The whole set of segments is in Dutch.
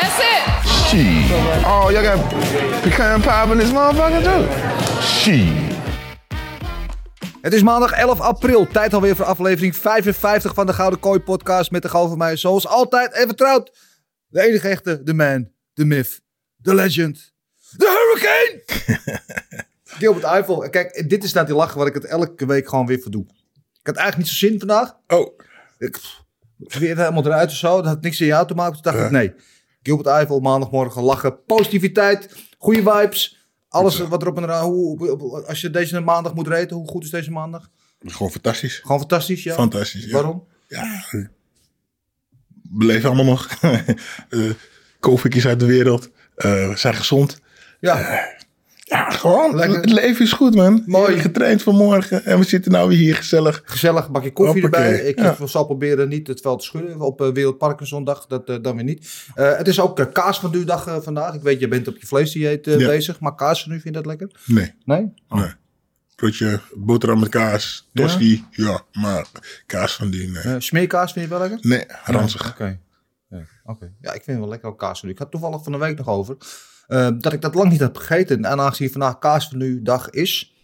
That's it. Shit. Oh, y'all got pecan pie in this motherfucker too? Shit. Het is maandag 11 april. Tijd alweer voor aflevering 55 van de Gouden Kooi podcast. Met de van mij zoals altijd en vertrouwd. De enige echte, de man, de myth, de legend, de hurricane. Gilbert Eiffel. Kijk, dit is nou die lachen waar ik het elke week gewoon weer voor doe. Ik had eigenlijk niet zo zin vandaag. Oh. Ik, weer helemaal eruit of zo. Dat had niks in jou te maken. Toen dacht ik, nee. Gilbert Eiffel, maandagmorgen lachen. Positiviteit, goede vibes. Alles wat erop en eraan. Hoe, als je deze maandag moet reten, hoe goed is deze maandag? Is gewoon fantastisch. Gewoon fantastisch, ja. Fantastisch, ja. Waarom? Ja, we leven allemaal nog. Eh Covid is uit de wereld. Eh, we zijn gezond. Ja, Ja, gewoon. Lekker. Het leven is goed, man. Mooi. Getraind vanmorgen. En we zitten nou weer hier gezellig. gezellig bakje koffie Hoppakee, erbij. Ik ja. eh, zal proberen niet het veld te schudden op uh, Wereld Parkinsondag. Dat eh, dan weer niet. Eh, het is ook kaas van dag eh, vandaag. Ik weet, je bent op je vleesdieet eh, Ja. bezig. Maar kaas van u, vind je dat lekker? Nee. Nee? nee. Broodje, boterham met kaas. Tosti. Ja, maar kaas van die. Nee, Eh, smeerkaas vind je wel lekker? nee ranzig. Oké. Ja, oké. ja, ik vind wel lekker ook kaas. Ik had toevallig van de week nog over. Eh, dat ik dat lang niet heb gegeten. En aangezien vandaag kaas van u dag is.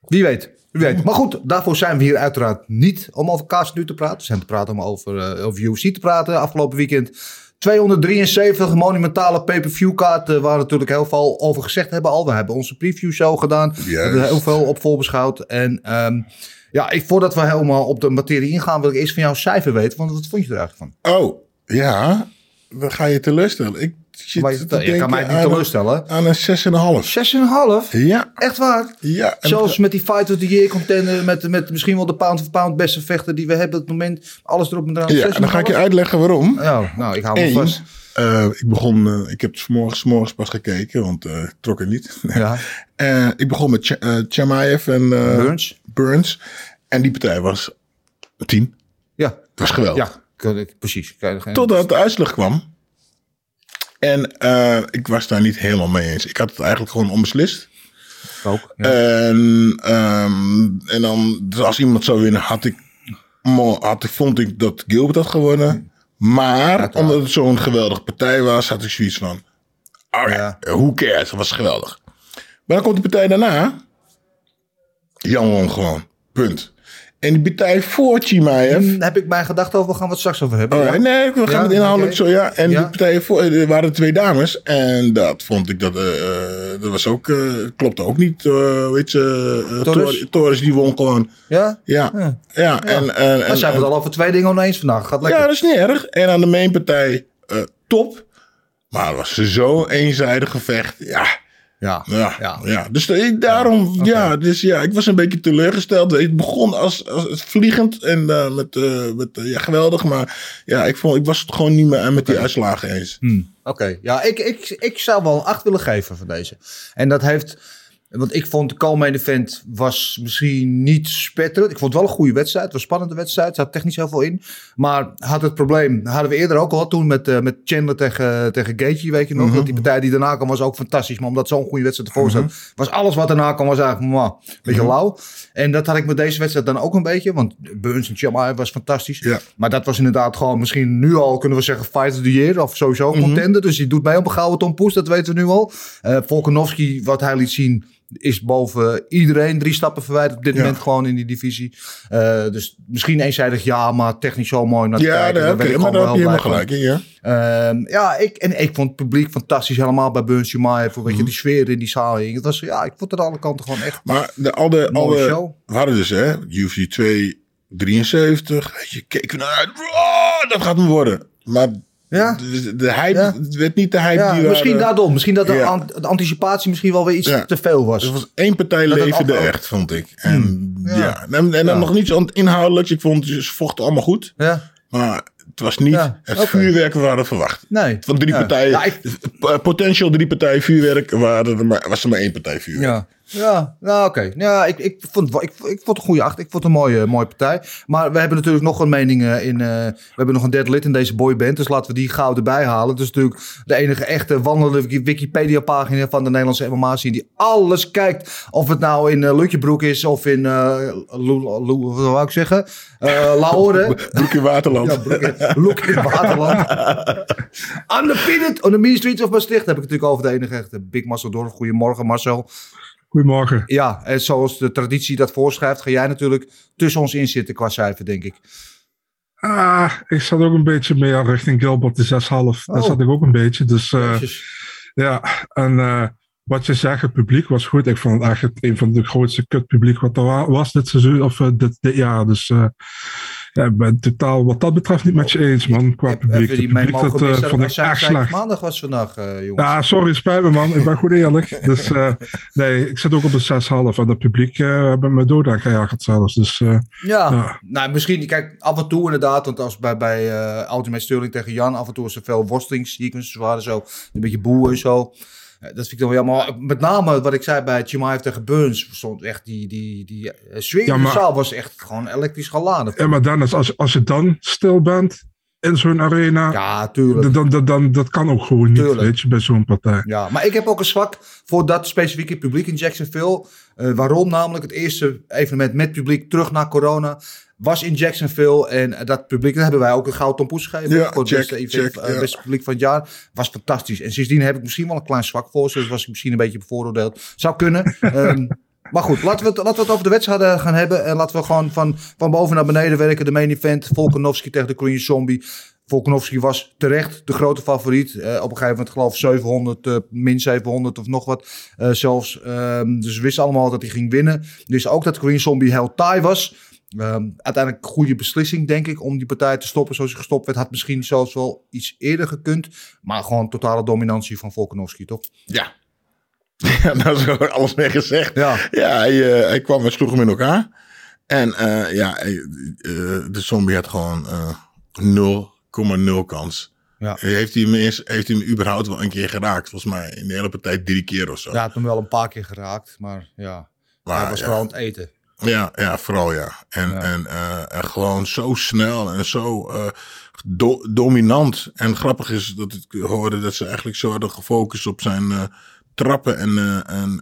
Wie weet. Wie weet. Maar goed, daarvoor zijn we hier uiteraard niet om over kaas van u te praten. We zijn te praten om over, eh, over UFC te praten. Afgelopen weekend 273 monumentale pay-per-view kaarten. Waar we natuurlijk heel veel over gezegd hebben al. We hebben onze preview show gedaan. We hebben heel veel op voorbeschouwd. En ehm, ja, ik, voordat we helemaal op de materie ingaan, wil ik eerst van jou een cijfer weten. Want wat vond je er eigenlijk van? Oh, ja. We gaan je teleurstellen. Ik je, te je kan mij niet teleurstellen. Aan een 6,5. 6,5? Ja. Echt waar? Ja. en- Zoals met die Fight of the Year contender. Met, met misschien wel de pound for pound beste vechter die we hebben op het moment. Alles erop en eraan. Ja, dan ga ik je uitleggen waarom. Ja, nou, ik hou me Eén, vast. eh, ik begon, eh, ik heb het vanmorgen morgens pas gekeken, want eh, ik trok er niet. Ja. Eh, ik begon met Ch en Burns? Burns. En die partij was een team. Ja. Dat was geweldig. Ja, precies. Totdat de uitslag kwam. En eh, ik was daar niet helemaal mee eens. Ik had het eigenlijk gewoon onbeslist. Ook. Ja. En, ehm, en dan, dus als iemand zou winnen, had ik, had ik, vond ik dat Gilbert had gewonnen. Maar omdat het zo'n geweldige partij was, had ik zoiets van: alright, who cares? Dat was geweldig. Maar dan komt de partij daarna. Jan won gewoon. Punt. En die partij voor Chimaev. Daar heb ik mijn gedachten over. Gaan we het straks over hebben. Ja. nee, we gaan Ja, het inhoudelijk zo, ja. En Ja. die partijen voor, er waren twee dames. En dat vond ik, dat, eh, eh, dat was ook, eh, klopte ook niet. eh weet je, eh, Torres? Torres? Die won gewoon. Ja? Ja, Ja. En, en, zijn we het al over twee dingen oneens vandaag. Gaat lekker. ja, dat is niet erg. En aan de mainpartij eh top. Maar het was zo eenzijdig gevecht. Ja, Ja. ja, Ja. ja. Dus ik, daarom, ja, dus ja, ik was een beetje teleurgesteld. Het begon als, als vliegend en eh, met, eh, met eh, ja, geweldig. Maar ja, ik, vond, ik was het gewoon niet meer met die uitslagen eens. Oké, ja, ik, ik, ik zou wel een 8 willen geven voor deze. En dat heeft, want ik vond de co-main event was misschien niet spetterend. Ik vond het wel een goede wedstrijd, het was een spannende wedstrijd, er zat technisch heel veel in. Maar had het probleem, hadden we eerder ook al toen met, eh, met Chandler tegen, tegen Gaethje, weet je nog. Dat die partij die daarna kwam was ook fantastisch, maar omdat zo'n goede wedstrijd ervoor zat, was alles wat daarna kwam was eigenlijk mwah, een beetje lauw. En dat had ik met deze wedstrijd dan ook een beetje, want Burns en Chimaev was fantastisch. Ja. Maar dat was inderdaad gewoon misschien nu al, kunnen we zeggen, fight of the year. Of sowieso contender. Dus die doet mee op een gouden Tom Poes, dat weten we nu al. Eh Volkanovski, wat hij liet zien, is boven iedereen drie stappen verwijderd op dit Ja. moment gewoon in die divisie. Eh, dus misschien eenzijdig ja, maar technisch zo mooi naar te Ja, kijken. je, ik maar daar heb je wel helemaal gelijk in, ja. Ehm, ja, ik, en ik vond het publiek fantastisch helemaal bij Burns Chimaev. Weet Mhm. je, die sfeer in die zaal. hing. Het was, ja, ik vond het aan alle kanten gewoon echt Maar de, al de, al Mooie de- show. we hadden dus, hè, UFC 273. Weet je, keken we naar uit. Oh, dat gaat hem worden. Maar Ja. de, de hype, Ja. het werd niet de hype Ja, die we misschien daarom. Misschien dat de, Ja. an- de anticipatie misschien wel weer iets Ja. te veel was. Er was één partij Dat het levende ook- echt, vond ik. En, Ja. ja. En, en dan Ja. nog niet zo inhoudelijk. Ik vond ze vochten allemaal goed. Ja. Maar het was niet Ja, het oké. vuurwerk waar we hadden verwacht. Nee. Van drie Ja. partijen, Ja, ik- potential drie partijen vuurwerk, waren er maar, was er maar één partij vuurwerk. Ja, nou oké. Ja, ik, ik, vond, ik, ik vond het een goede acht. Ik vond het een mooie, mooie partij. Maar we hebben natuurlijk nog een mening eh, in. eh, we hebben nog een derde lid in deze boyband. Dus laten we die gauw erbij halen. Het is natuurlijk de enige echte wandelende Wikipedia-pagina van de Nederlandse MMA-scene. Die alles kijkt. Of het nou in uh, Lutjebroek is of in. eh Lo- wat wou ik zeggen? Eh Lahore. Broek in Waterland. Ja, broek in- waterland. Undefeated on the mean streets of Maastricht. Heb ik het natuurlijk over de enige echte Big Marcel Dorf. Goedemorgen Marcel. Goedemorgen. Ja, en zoals de traditie dat voorschrijft, ga jij natuurlijk tussen ons in zitten qua cijfer, denk ik. Ah, ik zat ook een beetje meer richting Gilbert, de 6,5. Daar Oh. zat ik ook een beetje. Dus eh, ja, en eh, wat je zegt, het publiek was goed. Ik vond het het- een van de grootste kutpubliek wat er wa- was dit seizoen, of eh, dit, dit jaar. Dus eh, ja, ik ben totaal wat dat betreft niet met je eens, man, qua Heb, publiek. mee publiek, dat missen? vond Dat ik echt slecht. maandag was vandaag, eh, jongens. Ja, sorry, spijt me man. Ik ben goed eerlijk. Dus eh, nee, ik zit ook op een 6,5. En het publiek hebben me dood aangejaagd zelfs. Dus Ja, Ja. nou misschien, kijk, af en toe inderdaad, want als bij, bij Ultimate Sterling tegen Jan, af en toe is er veel worstelingssequences, waren zo een beetje boeien en zo. Dat vind ik dan wel jammer. Maar Met name wat ik zei bij Chimaev tegen Burns, stond echt die, die, die eh, sfeer Ja, in de zaal was echt gewoon elektrisch geladen. ja, maar Dennis, als, als je dan stil bent in zo'n arena, Ja, tuurlijk. dan, dan, dan, dat kan ook gewoon niet, Tuurlijk. weet je, bij zo'n partij. Ja, maar ik heb ook een zwak voor dat specifieke publiek in Jacksonville. Eh, waarom namelijk? Het eerste evenement met publiek terug na corona was in Jacksonville. En eh, dat publiek, dat hebben wij ook een gouden tompoes gegeven. Ja, voor het check, beste, event, check, eh, ja. beste publiek van het jaar. Was fantastisch. En sindsdien heb ik misschien wel een klein zwak voor ze. Dus was ik misschien een beetje bevooroordeeld. Zou kunnen. Ehm, maar goed, laten we, het, laten we het over de wedstrijden gaan hebben. En laten we gewoon van, van boven naar beneden werken. De main event, Volkanovski tegen de Korean Zombie. Volkanovski was terecht de grote favoriet. Eh, op een gegeven moment geloof ik 700, eh, min 700 of nog wat zelfs. Ehm, dus we wisten allemaal dat hij ging winnen. Dus ook dat Korean Zombie heel taai was. Ehm, uiteindelijk een goede beslissing, denk ik, om die partij te stoppen zoals hij gestopt werd. Had misschien zelfs wel iets eerder gekund. Maar gewoon totale dominantie van Volkanovski, toch? Ja. Ja, daar is gewoon alles mee gezegd. Ja. Ja, hij, eh, hij kwam en sloeg hem in elkaar. En eh, ja, hij, eh, de zombie had gewoon eh 0,0 kans. Ja. Heeft hij, hem eens, heeft hij hem überhaupt wel een keer geraakt? Volgens mij in de hele partij drie keer of zo. Ja, hij had hem wel een paar keer geraakt, maar ja. Maar, hij was ja. vooral aan het eten. Ja, ja, vooral ja. En, Ja. En, eh, en gewoon zo snel en zo eh, do- dominant. En grappig is dat ik hoorde dat ze eigenlijk zo hadden gefocust op zijn eh, trappen en, en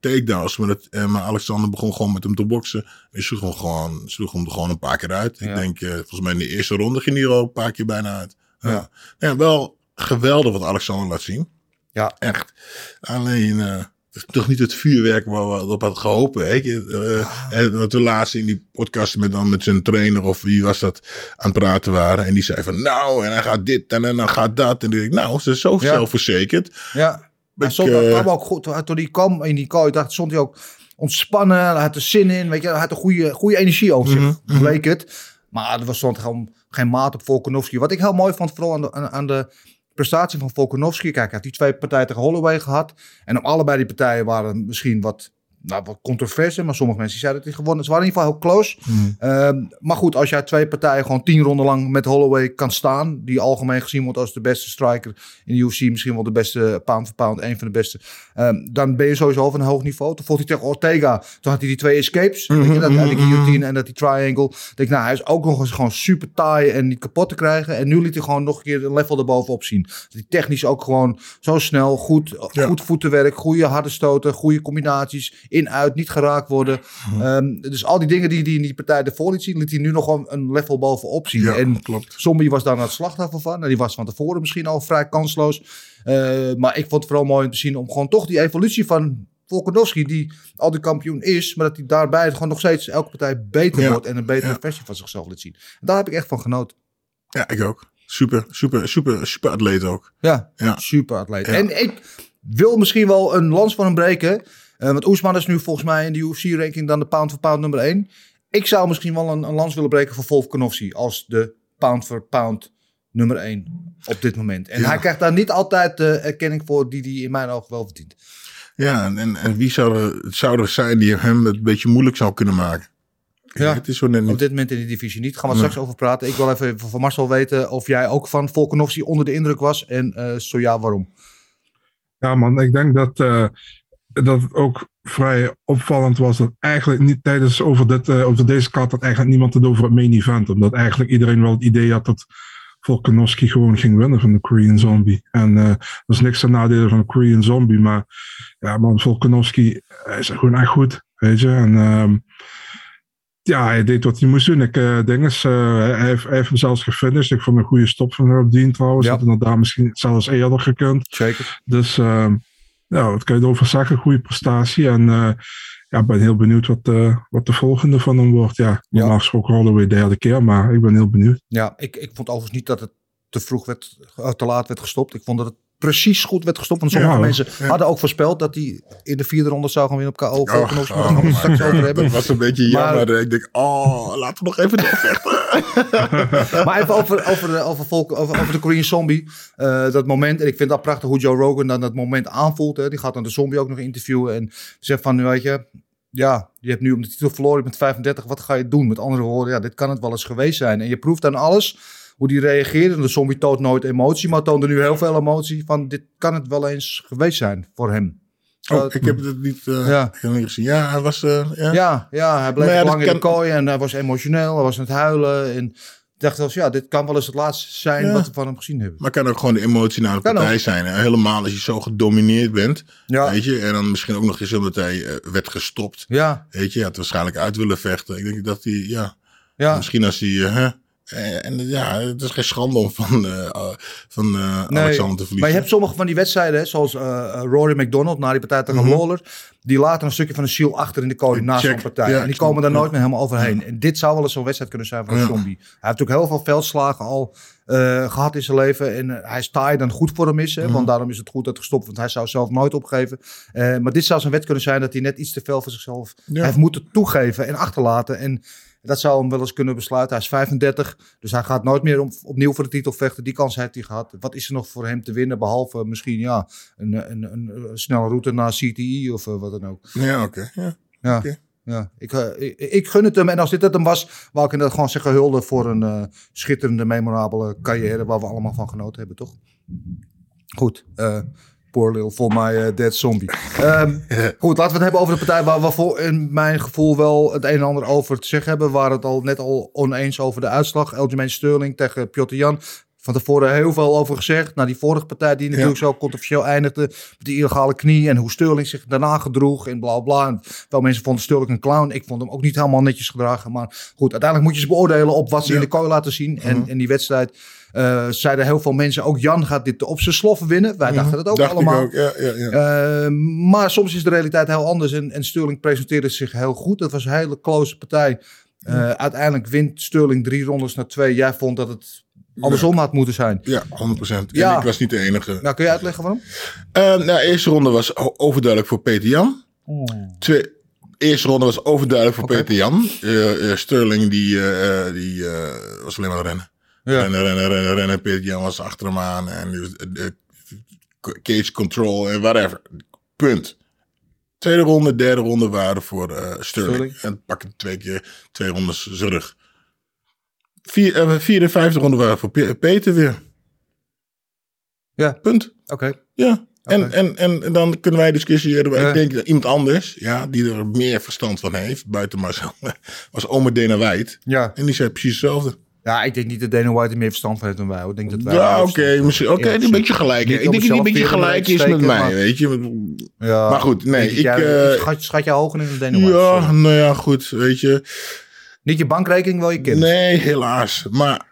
takedowns. Maar, dat, maar Alexander begon gewoon met hem te boksen. En sloeg hem gewoon, sloeg hem er gewoon een paar keer uit. Ja. Ik denk, volgens mij in de eerste ronde ging hij er al een paar keer bijna uit. Ja. Ja. Wel geweldig wat Alexander laat zien. Ja. Echt. Alleen, is toch niet het vuurwerk waar we op hadden gehoopt. Weet je? En dat we laatst in die podcast met, dan met zijn trainer of wie was dat aan het praten waren. En die zei van nou, en hij gaat dit en dan gaat dat. En ik, nou, ze is zo Ja. zelfverzekerd. Ja, Ik, stond, eh, kwam ook goed. Toen hij kwam in die ik dacht, stond hij ook ontspannen. Hij had er zin in. Weet je, hij had een goede, goede energie over zich, Mhm, bleek het. Maar er was stond gewoon geen maat op Volkanovski. Wat ik heel mooi vond, vooral aan de, aan de prestatie van Volkanovski. Kijk, hij had die twee partijen tegen Holloway gehad. En op allebei die partijen waren misschien wat, nou, wat controverse. Maar sommige mensen zeiden dat hij gewonnen. Ze waren in ieder geval heel close. Ehm, maar goed, als jij twee partijen gewoon tien ronden lang met Holloway kan staan, die algemeen gezien wordt als de beste striker in de UFC, misschien wel de beste pound for pound, een van de beste, ehm, dan ben je sowieso van een hoog niveau. Toen vocht hij tegen Ortega, toen had hij die twee escapes, weet je, dat, die guillotine en dat die triangle. Ik denk, nou, hij is ook nog eens gewoon super taai en niet kapot te krijgen. En nu liet hij gewoon nog een keer een level erbovenop zien. Hij technisch ook gewoon zo snel, goed, Ja. goed voetenwerk, goede harde stoten, goede combinaties, in, uit, niet geraakt worden. Mhm. Ehm, dus al die dingen die hij in die partij ervoor liet zien, liet hij nu nog gewoon een level bovenop zien. Ja, en klopt. Zombie was daar het slachtoffer van. En die was van tevoren misschien al vrij kansloos. Eh, maar ik vond het vooral mooi om te zien om gewoon toch die evolutie van Volkanovski, die al de kampioen is, maar dat hij daarbij gewoon nog steeds elke partij beter Ja. wordt en een betere Ja. versie van zichzelf laat zien. En daar heb ik echt van genoten. Ja, ik ook. Super, super, super, super atleet ook. Ja, Ja. super atleet. En ik wil misschien wel een lans van hem breken. Eh, want Oesman is nu volgens mij in de UFC-ranking dan de pound for pound nummer 1. Ik zou misschien wel een, een lans willen breken voor Volkanovski als de pound for pound nummer 1 op dit moment. En Ja. hij krijgt daar niet altijd de erkenning voor die hij in mijn ogen wel verdient. Ja, en, en, wie zou er, zou er zijn die hem het een beetje moeilijk zou kunnen maken? Ja, het is zo net Op niet. dit moment in die divisie niet. Gaan we straks over praten. Ik wil even van Marcel weten of jij ook van Volkanovski onder de indruk was. En eh, zo ja, waarom? Ja, man, ik denk dat, eh, dat het ook vrij opvallend was dat eigenlijk niet tijdens over, dit, eh, over deze kaart dat eigenlijk niemand het over het main event. Omdat eigenlijk iedereen wel het idee had dat Volkanovski gewoon ging winnen van de Korean Zombie. En eh dat is niks ten nadele van de Korean Zombie, maar ja, man, Volkanovski hij is gewoon echt goed, weet je. En ehm, ja, hij deed wat hij moest doen. Ik eh denk eens, eh, hij, hij heeft, hij heeft hem zelfs gefinished. Ik vond een goede stop van Herb Dean trouwens. Ja. Had inderdaad misschien zelfs eerder gekund. Zeker. Dus ehm, ja, wat kan je erover zeggen? Goede prestatie. En eh, ja, ik ben heel benieuwd wat, eh, wat de volgende van hem wordt. Ja, normaal gesproken Holloway derde keer, maar ik ben heel benieuwd. Ja, ik, ik vond overigens niet dat het te vroeg werd, eh, te laat werd gestopt. Ik vond dat het precies goed werd gestopt. Want sommige Ja, mensen hadden ook voorspeld dat hij in de vierde ronde zou gaan winnen op KO. Maar straks over hebben. Dat was een beetje Maar- jammer. ik denk, oh, laten we nog even doorvechten. Maar even over, over, de, over, volk, over, over de Korean Zombie. Eh, dat moment. En ik vind dat prachtig hoe Joe Rogan dan dat moment aanvoelt. Hè. Die gaat dan de zombie ook nog interviewen. En zegt van, weet je... Ja, je hebt nu om de titel verloren met 35. Wat ga je doen? Met andere woorden, ja, dit kan het wel eens geweest zijn. En je proeft aan alles hoe die reageerde. De zombie toont nooit emotie, maar toonde nu heel veel emotie. Van, dit kan het wel eens geweest zijn voor hem. Oh, Uh, ik heb het niet, eh, Ja. helemaal niet gezien. Ja, hij was... eh, ja. Ja, ja hij bleef ja, lang in de kooi en hij was emotioneel. Hij was aan het huilen. En ik dacht eens, ja, dit kan wel eens het laatste zijn Ja. wat we van hem gezien hebben. Maar het kan ook gewoon de emotionele Kan partij ook. zijn. Helemaal als je zo gedomineerd bent. Ja. Weet je, en dan misschien ook nog eens omdat hij eh, werd gestopt. Ja, Weet je, hij had waarschijnlijk uit willen vechten. Ik denk dat hij, ja, ja. misschien als hij, en ja, het is geen schande om van, eh, eh, van eh, Nee, Alexander te verliezen. Maar je hebt sommige van die wedstrijden, zoals eh, eh, Rory McDonald na die partij tegen Lawler. Die laten een stukje van een ziel achter in de kooi naast zo'n partij. Ja, en die komen daar nooit meer helemaal overheen. En dit zou wel eens zo'n wedstrijd kunnen zijn voor een zombie. Hij heeft ook heel veel veldslagen al eh, gehad in zijn leven. En eh, hij is taai dan goed voor hem is. Hè, Want daarom is het goed dat gestopt. Want hij zou zelf nooit opgeven. Eh, maar dit zou zo'n wet kunnen zijn dat hij net iets te veel voor zichzelf heeft moeten toegeven en achterlaten. En dat zou hem wel eens kunnen besluiten. Hij is 35, dus hij gaat nooit meer om, opnieuw voor de titel vechten. Die kans heeft hij gehad. Wat is er nog voor hem te winnen? Behalve misschien ja, een, een, een, snelle route naar CTE of eh, wat dan ook. Ja, oké. Ja. Ja, ja. Ik, eh, ik, ik gun het hem. En als dit het hem was, wou ik inderdaad gewoon zeggen hulde voor een eh, schitterende, memorabele carrière waar we allemaal van genoten hebben, toch? Goed. Poor little for my eh, dead zombie. Ehm, goed, laten we het hebben over de partij waar we voor in mijn gevoel wel het een en ander over te zeggen hebben. We waren het al net al oneens over de uitslag. Aljamain Sterling tegen Piotr Jan. Van tevoren heel veel over gezegd. Na die vorige partij die natuurlijk zo controversieel eindigde. Met die illegale knie en hoe Sterling zich daarna gedroeg en bla bla. En veel mensen vonden Sterling een clown. Ik vond hem ook niet helemaal netjes gedragen. Maar goed, uiteindelijk moet je ze beoordelen op wat ze in de kooi laten zien. En in die wedstrijd eh, zeiden heel veel mensen ook Jan gaat dit op zijn slof winnen. Wij dachten dat ook Dacht allemaal. ik ook, ja, ja, ja. Eh, maar soms is de realiteit heel anders. En, en Sterling presenteerde zich heel goed. Dat was een hele close partij. Eh, Uiteindelijk wint Sterling drie rondes naar twee. Jij vond dat het andersom had moeten zijn. ja, 100%. Ja. En ik was niet de enige. Nou, kun je uitleggen waarom? Nou, de eerste ronde was overduidelijk voor Peter Jan. Twee, eerste ronde was overduidelijk voor. Peter Jan. Eh, Sterling die, die was alleen maar rennen. Ja. Rennen, rennen, rennen, rennen. Peter Jan was achter hem aan. En eh, cage control en whatever. Punt. Tweede ronde, derde ronde waren voor eh, Sterling. Sterling. En pakken twee keer twee rondes terug. Vier, eh, vierde en vijfde ronde waren voor Pe- Peter weer. Ja, Punt. oké. Ja. En, en, en, en dan kunnen wij discussiëren. Ja. Ik denk dat iemand anders, ja, die er meer verstand van heeft, buiten Marcel, was Ome Dana White. Ja. En die zei precies hetzelfde. Ja, ik denk niet dat Dana White er meer verstand van heeft dan wij. hoor. Ik denk dat wij Ja, oké, misschien. Oké, die een beetje gelijk. Niet Ik denk dat een beetje gelijk is met mij, weet je. Ja. Maar goed, nee, ik, jij- eh, schat, schat je hoger in dan Dana White? Ja, Sorry. nou ja, goed, weet je. Niet je bankrekening, wel je kennis. Nee, helaas. Maar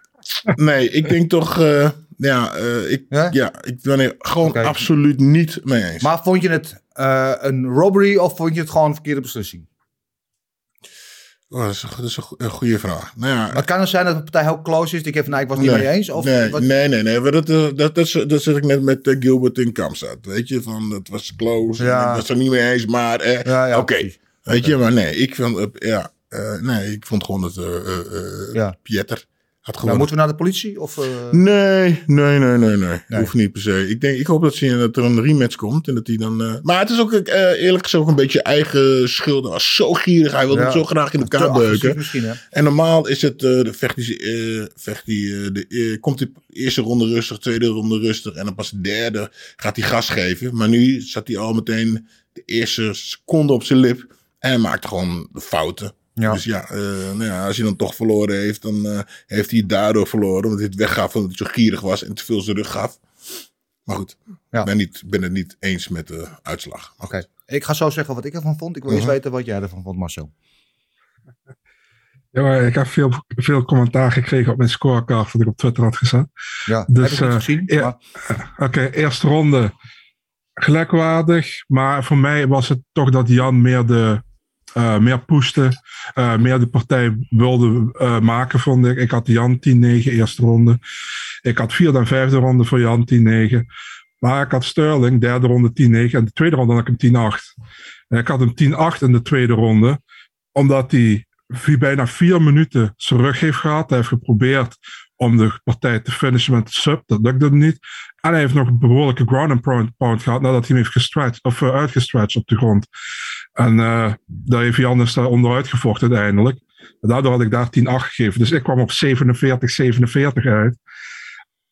nee, ik denk toch, eh, ja, eh, ik, Ja? ja? ik ben er gewoon absoluut niet mee eens. Maar vond je het een robbery of vond je het gewoon een verkeerde beslissing? Oh, dat is, een- dat is goede vraag. Nou ja, Maar het kan het zijn dat de partij heel close is. Ik heb nou, ik was het niet mee eens. Of nee, wat- nee, nee, nee. Maar dat, eh, dat, dat, dat, dat zit ik net met eh, Gilbert in Kamstad. Weet je, van het was close. Ja. Ik was er niet mee eens, maar eh, Ja, ja, oké. Weet je, maar nee, ik vond, eh, ja, nee, ik vond gewoon dat Ja. Pieter, Had Nou, moeten we naar de politie? Of, eh, Nee, nee, nee, nee, nee. Nee. Hoeft niet per se. Ik, denk, ik hoop dat, ze, dat er een rematch komt. En dat hij dan, eh, maar het is ook eh, eerlijk gezegd ook een beetje eigen schuld. Hij was zo gierig. Hij wilde Ja. het zo graag in elkaar beuken. En normaal is het, de vecht die, vecht die, de, komt die eerste ronde rustig, tweede ronde rustig. En dan pas de derde gaat hij gas geven. Maar nu zat hij al meteen de eerste seconde op zijn lip. En hij maakte gewoon de fouten. Ja. Dus ja, eh, nou ja, als hij dan toch verloren heeft, dan eh, heeft hij het daardoor verloren. Omdat hij het weggaf omdat hij zo gierig was en te veel zijn rug gaf. Maar goed, Ja. ik ben, niet, ben het niet eens met de uitslag. Oké. Ik ga zo zeggen wat ik ervan vond. Ik wil eerst Mhm. weten wat jij ervan vond, Marcel. Ja, maar ik heb veel, veel commentaar gekregen op mijn scorecard dat ik op Twitter had gezet. Ja, Dus, heb ik eh, gezien. ja. maar- Oké, eerste ronde gelijkwaardig. Maar voor mij was het toch dat Jan meer, de, meer pushte. eh, meer de partij wilde eh, maken, vond ik. Ik had Jan 10-9 eerste ronde. Ik had vierde en vijfde ronde voor Jan 10-9. Maar ik had Sterling derde ronde 10-9. En de tweede ronde had ik hem 10-8. En ik had hem 10-8 in de tweede ronde. Omdat hij bijna vier minuten zijn rug heeft gehad. Hij heeft geprobeerd om de partij te finishen met de sub. Dat lukte hem niet. En hij heeft nog een behoorlijke ground and pound, gehad nadat hij hem heeft gestretched, of uitgestretched op de grond. En uh, daar heeft Jan dus onderuit gevochten uiteindelijk. Daardoor had ik daar 10-8 gegeven. Dus ik kwam op 47-47 uit.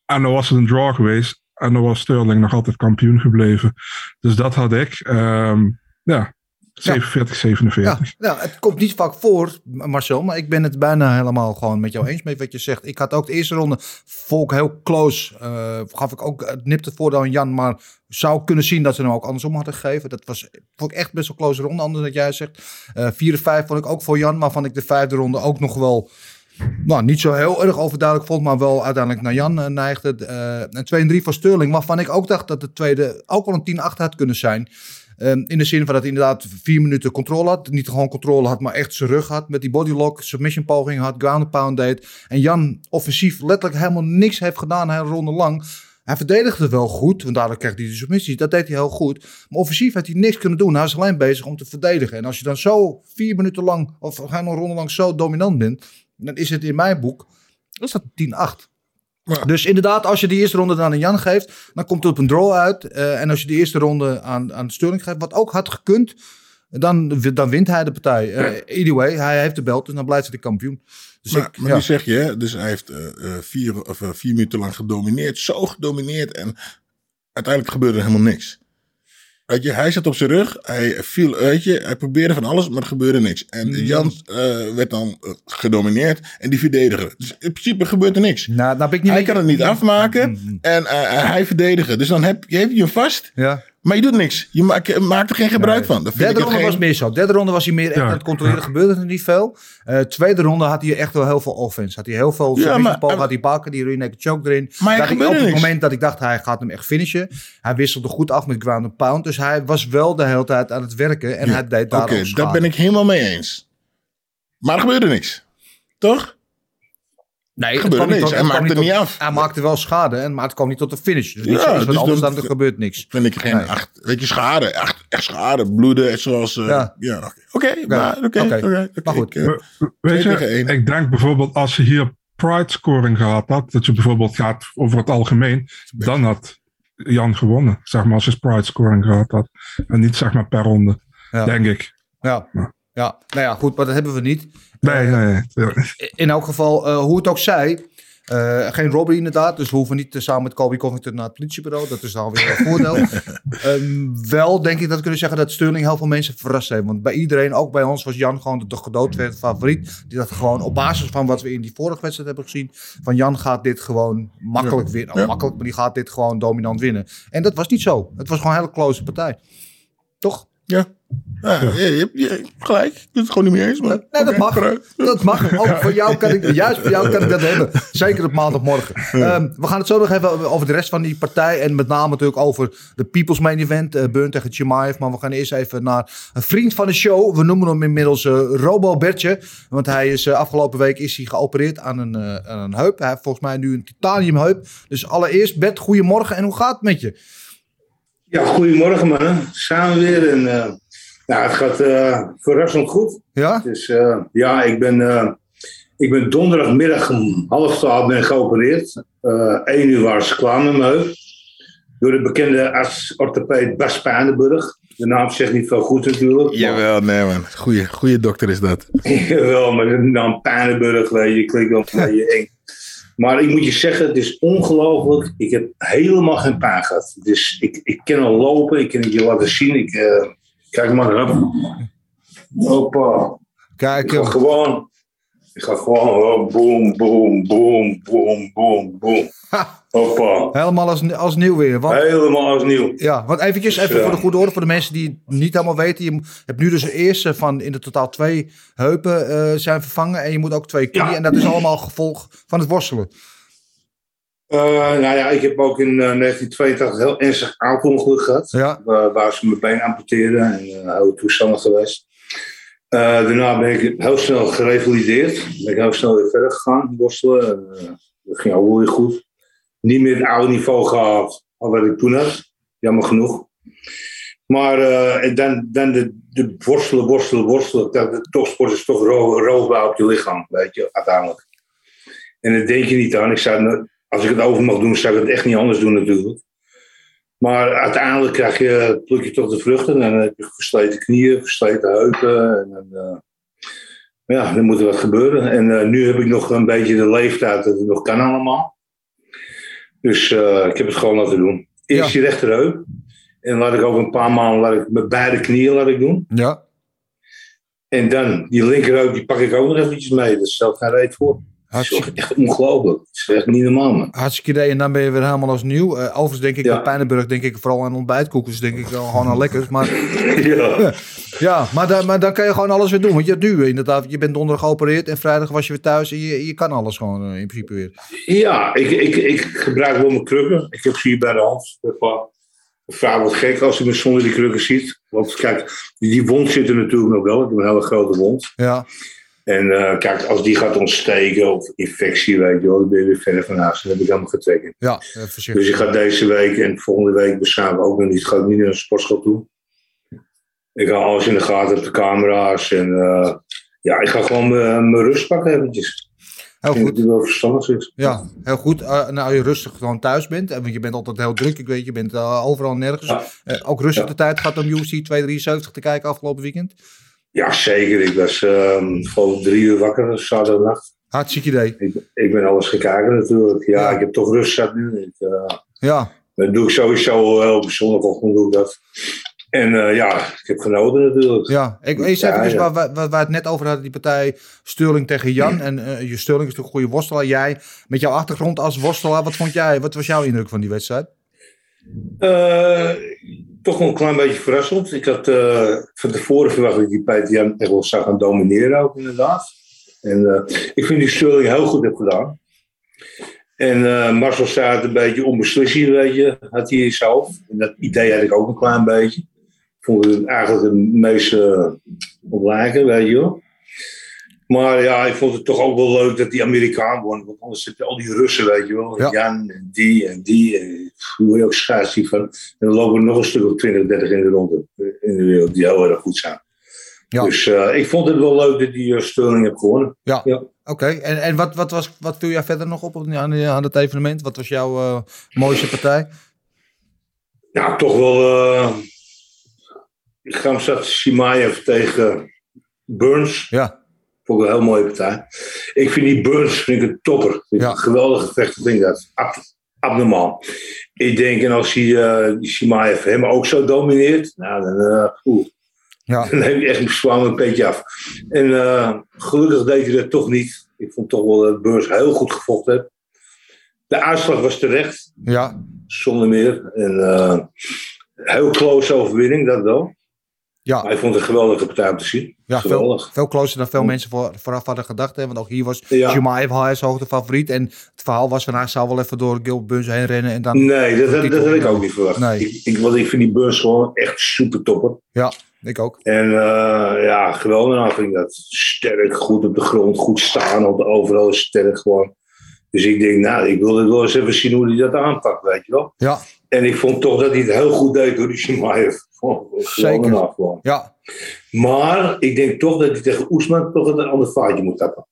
En dan was het een draw geweest. En dan was Sterling nog altijd kampioen gebleven. Dus dat had ik. Um, ja, 47, 47. Ja, ja, het komt niet vaak voor, Marcel, maar ik ben het bijna helemaal gewoon met jou eens met wat je zegt. Ik had ook de eerste ronde, volk heel close, uh, gaf ik ook het nipte voordeel aan Jan, maar zou kunnen zien dat ze hem ook andersom hadden gegeven. Dat was vond ik echt best wel close ronde, anders dan jij zegt. Uh, 4 en 5 vond ik ook voor Jan, waarvan ik de vijfde ronde ook nog wel nou, niet zo heel erg overduidelijk vond, maar wel uiteindelijk naar Jan uh, neigde. Uh, en 2 en 3 voor Sterling, waarvan ik ook dacht dat de tweede ook wel een 10-8 had kunnen zijn. Um, in de zin van dat hij inderdaad vier minuten controle had. Niet gewoon controle had, maar echt zijn rug had. Met die bodylock, submission poging had, ground pound deed. En Jan offensief letterlijk helemaal niks heeft gedaan, hele ronde lang. Hij verdedigde wel goed, want daardoor kreeg hij de submissies. Dat deed hij heel goed. Maar offensief had hij niks kunnen doen. Hij was alleen bezig om te verdedigen. En als je dan zo vier minuten lang, of helemaal ronde lang zo dominant bent. Dan is het in mijn boek, is dat 10-8. Ja. Dus inderdaad, als je de eerste ronde dan aan Jan geeft, dan komt het op een draw uit. Uh, en als je de eerste ronde aan, aan Sterling geeft, wat ook had gekund, dan, dan wint hij de partij. Uh, anyway, hij heeft de belt, dus dan blijft hij de kampioen. Dus maar, ik, maar ja. nu zeg je, dus hij heeft uh, vier, of, vier minuten lang gedomineerd, zo gedomineerd en uiteindelijk gebeurde er helemaal niks. Weet je, hij zat op zijn rug, hij viel, weet je, hij probeerde van alles, maar er gebeurde niks. En Jan uh, werd dan uh, gedomineerd en die verdedigen. Dus in principe gebeurt er niks. Nou, nou ik niet hij kan het niet afmaken mm. en uh, hij verdedigen. Dus dan heb je, heb je hem vast, ja. Maar je doet niks. Je maakt, maakt er geen gebruik nee. van. Dat Derde ronde geen... was meer zo. Derde ronde was hij meer echt ja. aan het controleren. Gebeurde er niet veel. Uh, tweede ronde had hij echt wel heel veel offense. Had hij heel veel ja, maar, had hij bakken, die choke erin. Maar dat op het moment dat ik dacht, hij gaat hem echt finishen. Hij wisselde goed af met ground and pound. Dus hij was wel de hele tijd aan het werken. En ja. hij deed daar Oké, okay, daar ben ik helemaal mee eens. Maar er gebeurde niks. Toch? Nee, er gebeurde niks. Tot, hij maakte het niet af. Hij maakte wel schade, en, maar het kwam niet tot de finish. Dus ja, dus anders dan er gebeurt niks. Vind ik geen nee. acht, weet je, schade. Echt, echt schade. Bloeden, zoals... Uh, ja, ja oké. Oké, maar, okay, okay, okay, maar goed. Ik, uh, weet je, ik denk bijvoorbeeld als je hier pride scoring gehad had, dat je bijvoorbeeld gaat over het algemeen, dan had Jan gewonnen. Zeg maar als je pride scoring gehad had. En niet zeg maar per ronde, ja. denk ik. Ja. ja. Ja, nou ja, goed, maar dat hebben we niet. Nee, uh, nee. In elk geval, uh, hoe het ook zij. Uh, geen robbery inderdaad, dus we hoeven niet samen met Colby Covington naar het politiebureau. Dat is dan weer een voordeel. um, wel denk ik dat we kunnen zeggen dat Sterling heel veel mensen verrast heeft. Want bij iedereen, ook bij ons, was Jan gewoon de gedood werd favoriet. Die dat gewoon op basis van wat we in die vorige wedstrijd hebben gezien. Van Jan gaat dit gewoon makkelijk winnen. Makkelijk, maar die gaat dit gewoon dominant winnen. En dat was niet zo. Het was gewoon een hele close partij. Toch? Ja. Ja, ja. Je, hebt, je, gelijk. Ik ben het gewoon niet meer eens. Maar, nee, okay, dat mag. Dat mag. Ook voor jou kan ik, juist voor jou kan ik dat hebben. Zeker op maandagmorgen. Ja. Um, we gaan het zo nog even over de rest van die partij. En met name natuurlijk over de People's Main Event. Uh, Burn tegen Chimaev. Maar we gaan eerst even naar een vriend van de show. We noemen hem inmiddels uh, Robo Bertje. Want hij is uh, afgelopen week is hij geopereerd aan een, aan een heup. Hij heeft volgens mij nu een titaniumheup. Dus allereerst Bert, goedemorgen. En hoe gaat het met je? Ja, goedemorgen mannen. Samen weer. En, uh, nou, het gaat uh, verrassend goed. Ja? Dus ja, ik ben Ik ben donderdagmiddag om half twaalf ben geopereerd. Eh 1 uur was ik klaar met mijn heup. Door de bekende arts-orthopeed Bas Pijnenburg. De naam zegt niet veel goed natuurlijk. maar- Jawel, nee man. Goeie, goeie dokter is dat. Jawel, maar de naam Pijnenburg, weet je, klinkt wel een beetje eng. Maar ik moet je zeggen, het is ongelooflijk. Ik heb helemaal geen pijn gehad. Dus ik, ik kan al lopen, ik kan het je laten zien. Ik, eh, kijk maar op. Hoppa. Kijk, Ik ga gewoon, ik ga gewoon, boom, boom, boom, boom, boom, boom. Hoppa. helemaal als, als nieuw weer. Want, Helemaal als nieuw. ja, want eventjes, Dus, even voor de goede orde, voor de mensen die het niet helemaal weten. Je hebt nu dus de eerste van in de totaal twee heupen eh, zijn vervangen. En je moet ook twee knieën. Ja. En dat is allemaal gevolg van het worstelen. Eh, nou ja, ik heb ook in eh, 1982 heel ernstig auto-ongeluk gehad. Ja. Waar, waar ze mijn been amputeerden en uh, oude toestanden geweest. Eh, daarna ben ik heel snel gerevalideerd. Ben ik heel snel weer verder gegaan, worstelen. En, eh, dat ging ook wel weer goed. Niet meer het oude niveau gehad als wat ik toen had. Jammer genoeg. Maar eh, en dan, dan de, de worstelen, worstelen, worstelen. Dat, de topsport is toch ro roofbouw op je lichaam, weet je, uiteindelijk. En dat denk je niet aan. Ik zou, het- als ik het over mag doen, zou ik het echt niet anders doen natuurlijk. Maar uiteindelijk krijg je, pluk je toch de vruchten. En dan heb je versleten knieën, versleten heupen. En dan, eh, ja, dan moet er wat gebeuren. En eh, nu heb ik nog een beetje de leeftijd dat het nog kan allemaal. Dus eh, ik heb het gewoon laten doen. Eerst Ja. die rechterheup. En laat ik over een paar maanden laat ik met beide knieën laat ik doen. Ja. En dan die linkerheup, die pak ik ook nog eventjes mee. Dat stelt geen reet voor. Hartstikke, echt ongelooflijk. Het is echt niet normaal, man. hartstikke idee. En dan ben je weer helemaal als nieuw. Eh, overigens denk ik Ja. bij Pijnenburg denk ik vooral aan ontbijtkoekjes. Denk ik wel gewoon aan lekkers. Maar Ja. ja, maar dan, maar dan kan je gewoon alles weer doen. Want je hebt nu inderdaad, je bent donderdag geopereerd. En vrijdag was je weer thuis. En je, je kan alles gewoon eh, in principe weer. Ja, ik, ik, ik gebruik wel mijn krukken. Ik heb ze hier bij de hand. Vraag wordt gek als je me zonder die krukken ziet. Want kijk, die wond zit er natuurlijk nog wel. Ik heb een hele grote wond. Ja, En eh, kijk, als die gaat ontsteken of infectie, weet je wel, dan ben je weer verder van huis. Dat heb ik helemaal getekend. ja eh, voorzichtig. Dus ik ga deze week en volgende week besamen ook nog niet. Ga ik niet naar een sportschool toe. Ik ga alles in de gaten op de camera's. En eh, ja, ik ga gewoon mijn rust pakken eventjes. Heel Ik denk goed. dat wel verstandig is. Ja, heel goed. Nou, je rustig gewoon thuis bent. En Want je bent altijd heel druk. Ik weet, je bent overal en nergens. Ja. Ook rustig Ja. de tijd gehad om UFC 273 te kijken afgelopen weekend. Ja, zeker. Ik was ehm gewoon drie uur wakker zaterdagnacht. Hartstikke idee. Ik, ik ben alles gekeken natuurlijk. Ja, Ja. ik heb toch rust zat nu. Ik, eh, Ja, dat doe ik sowieso op zondagochtend doe ik dat. En eh, ja, ik heb genoten natuurlijk. ja. Ik, eens Ja, even ja. waar, waar, waar we het net over hadden, die partij Sterling tegen Jan. En eh, je Sterling is natuurlijk een goede worstelaar. Jij, met jouw achtergrond als worstelaar, wat vond jij, wat was jouw indruk van die wedstrijd? Eh, toch wel een klein beetje verrassend. Ik had eh, van tevoren verwacht dat ik die Peter Jan echt wel zou gaan domineren ook inderdaad. En eh, ik vind die Sterling heel goed heb gedaan. En Marcel het een beetje onbeslissend, weet je, had hij zelf. En dat idee had ik ook een klein beetje. Ik vond het eigenlijk het meeste op lijken, weet je wel. Maar ja, ik vond het toch ook wel leuk dat die Amerikaan won. Want anders zitten al die Russen, weet je wel. Ja. Jan en die en die. En, hoe je ook van. En dan lopen er nog een stuk of 20, 30 in de ronde in de wereld die heel erg goed zijn. Ja. Dus eh, ik vond het wel leuk dat die uh, Sterling heb gewonnen. Ja. Ja. Oké, en, en wat, wat, was, wat viel jij verder nog op op- aan, aan het evenement? Wat was jouw eh, mooiste partij? Nou, toch wel. eh ik ga hem straks Shimaev tegen Burns. Ja, Vond ik een heel mooie partij. Ik vind die Burns vind ik een topper. Ja. Een geweldige vechter vind ik dat. Abnormaal. Ik denk, en als hij eh die Shimaev hem ook zo domineert, nou, dan, eh, oeh, ja, dan heb je echt zwaar een beetje af. En eh, gelukkig deed hij dat toch niet. Ik vond toch wel dat Burns heel goed gevochten heeft. De uitslag was terecht, ja, zonder meer. En eh, heel close overwinning, dat wel. Maar ja. ik vond het een geweldige partij om te zien. Ja, veel, Geweldig. veel closer dan veel mensen voor, vooraf hadden gedacht. Hè? Want ook hier was Ja. Jumaev als hoogte favoriet. En het verhaal was van hij zou wel even door Gil Buns heen rennen. En dan, Nee, dat, dat, had ik ook niet verwacht. Nee. Ik, ik, want ik vind die Burns gewoon echt super topper. Ja, ik ook. En eh, ja, geweldig nou vind ik dat. Sterk, goed op de grond, goed staan, op de overal sterk gewoon. Dus ik denk, nou, ik wil, ik wil eens even zien hoe hij dat aanpakt, weet je wel. Ja, En ik vond toch dat hij het heel goed deed door die Shimaev. Zeker. ja, Maar ik denk toch dat hij tegen Oesman toch een ander vaartje moet tappen.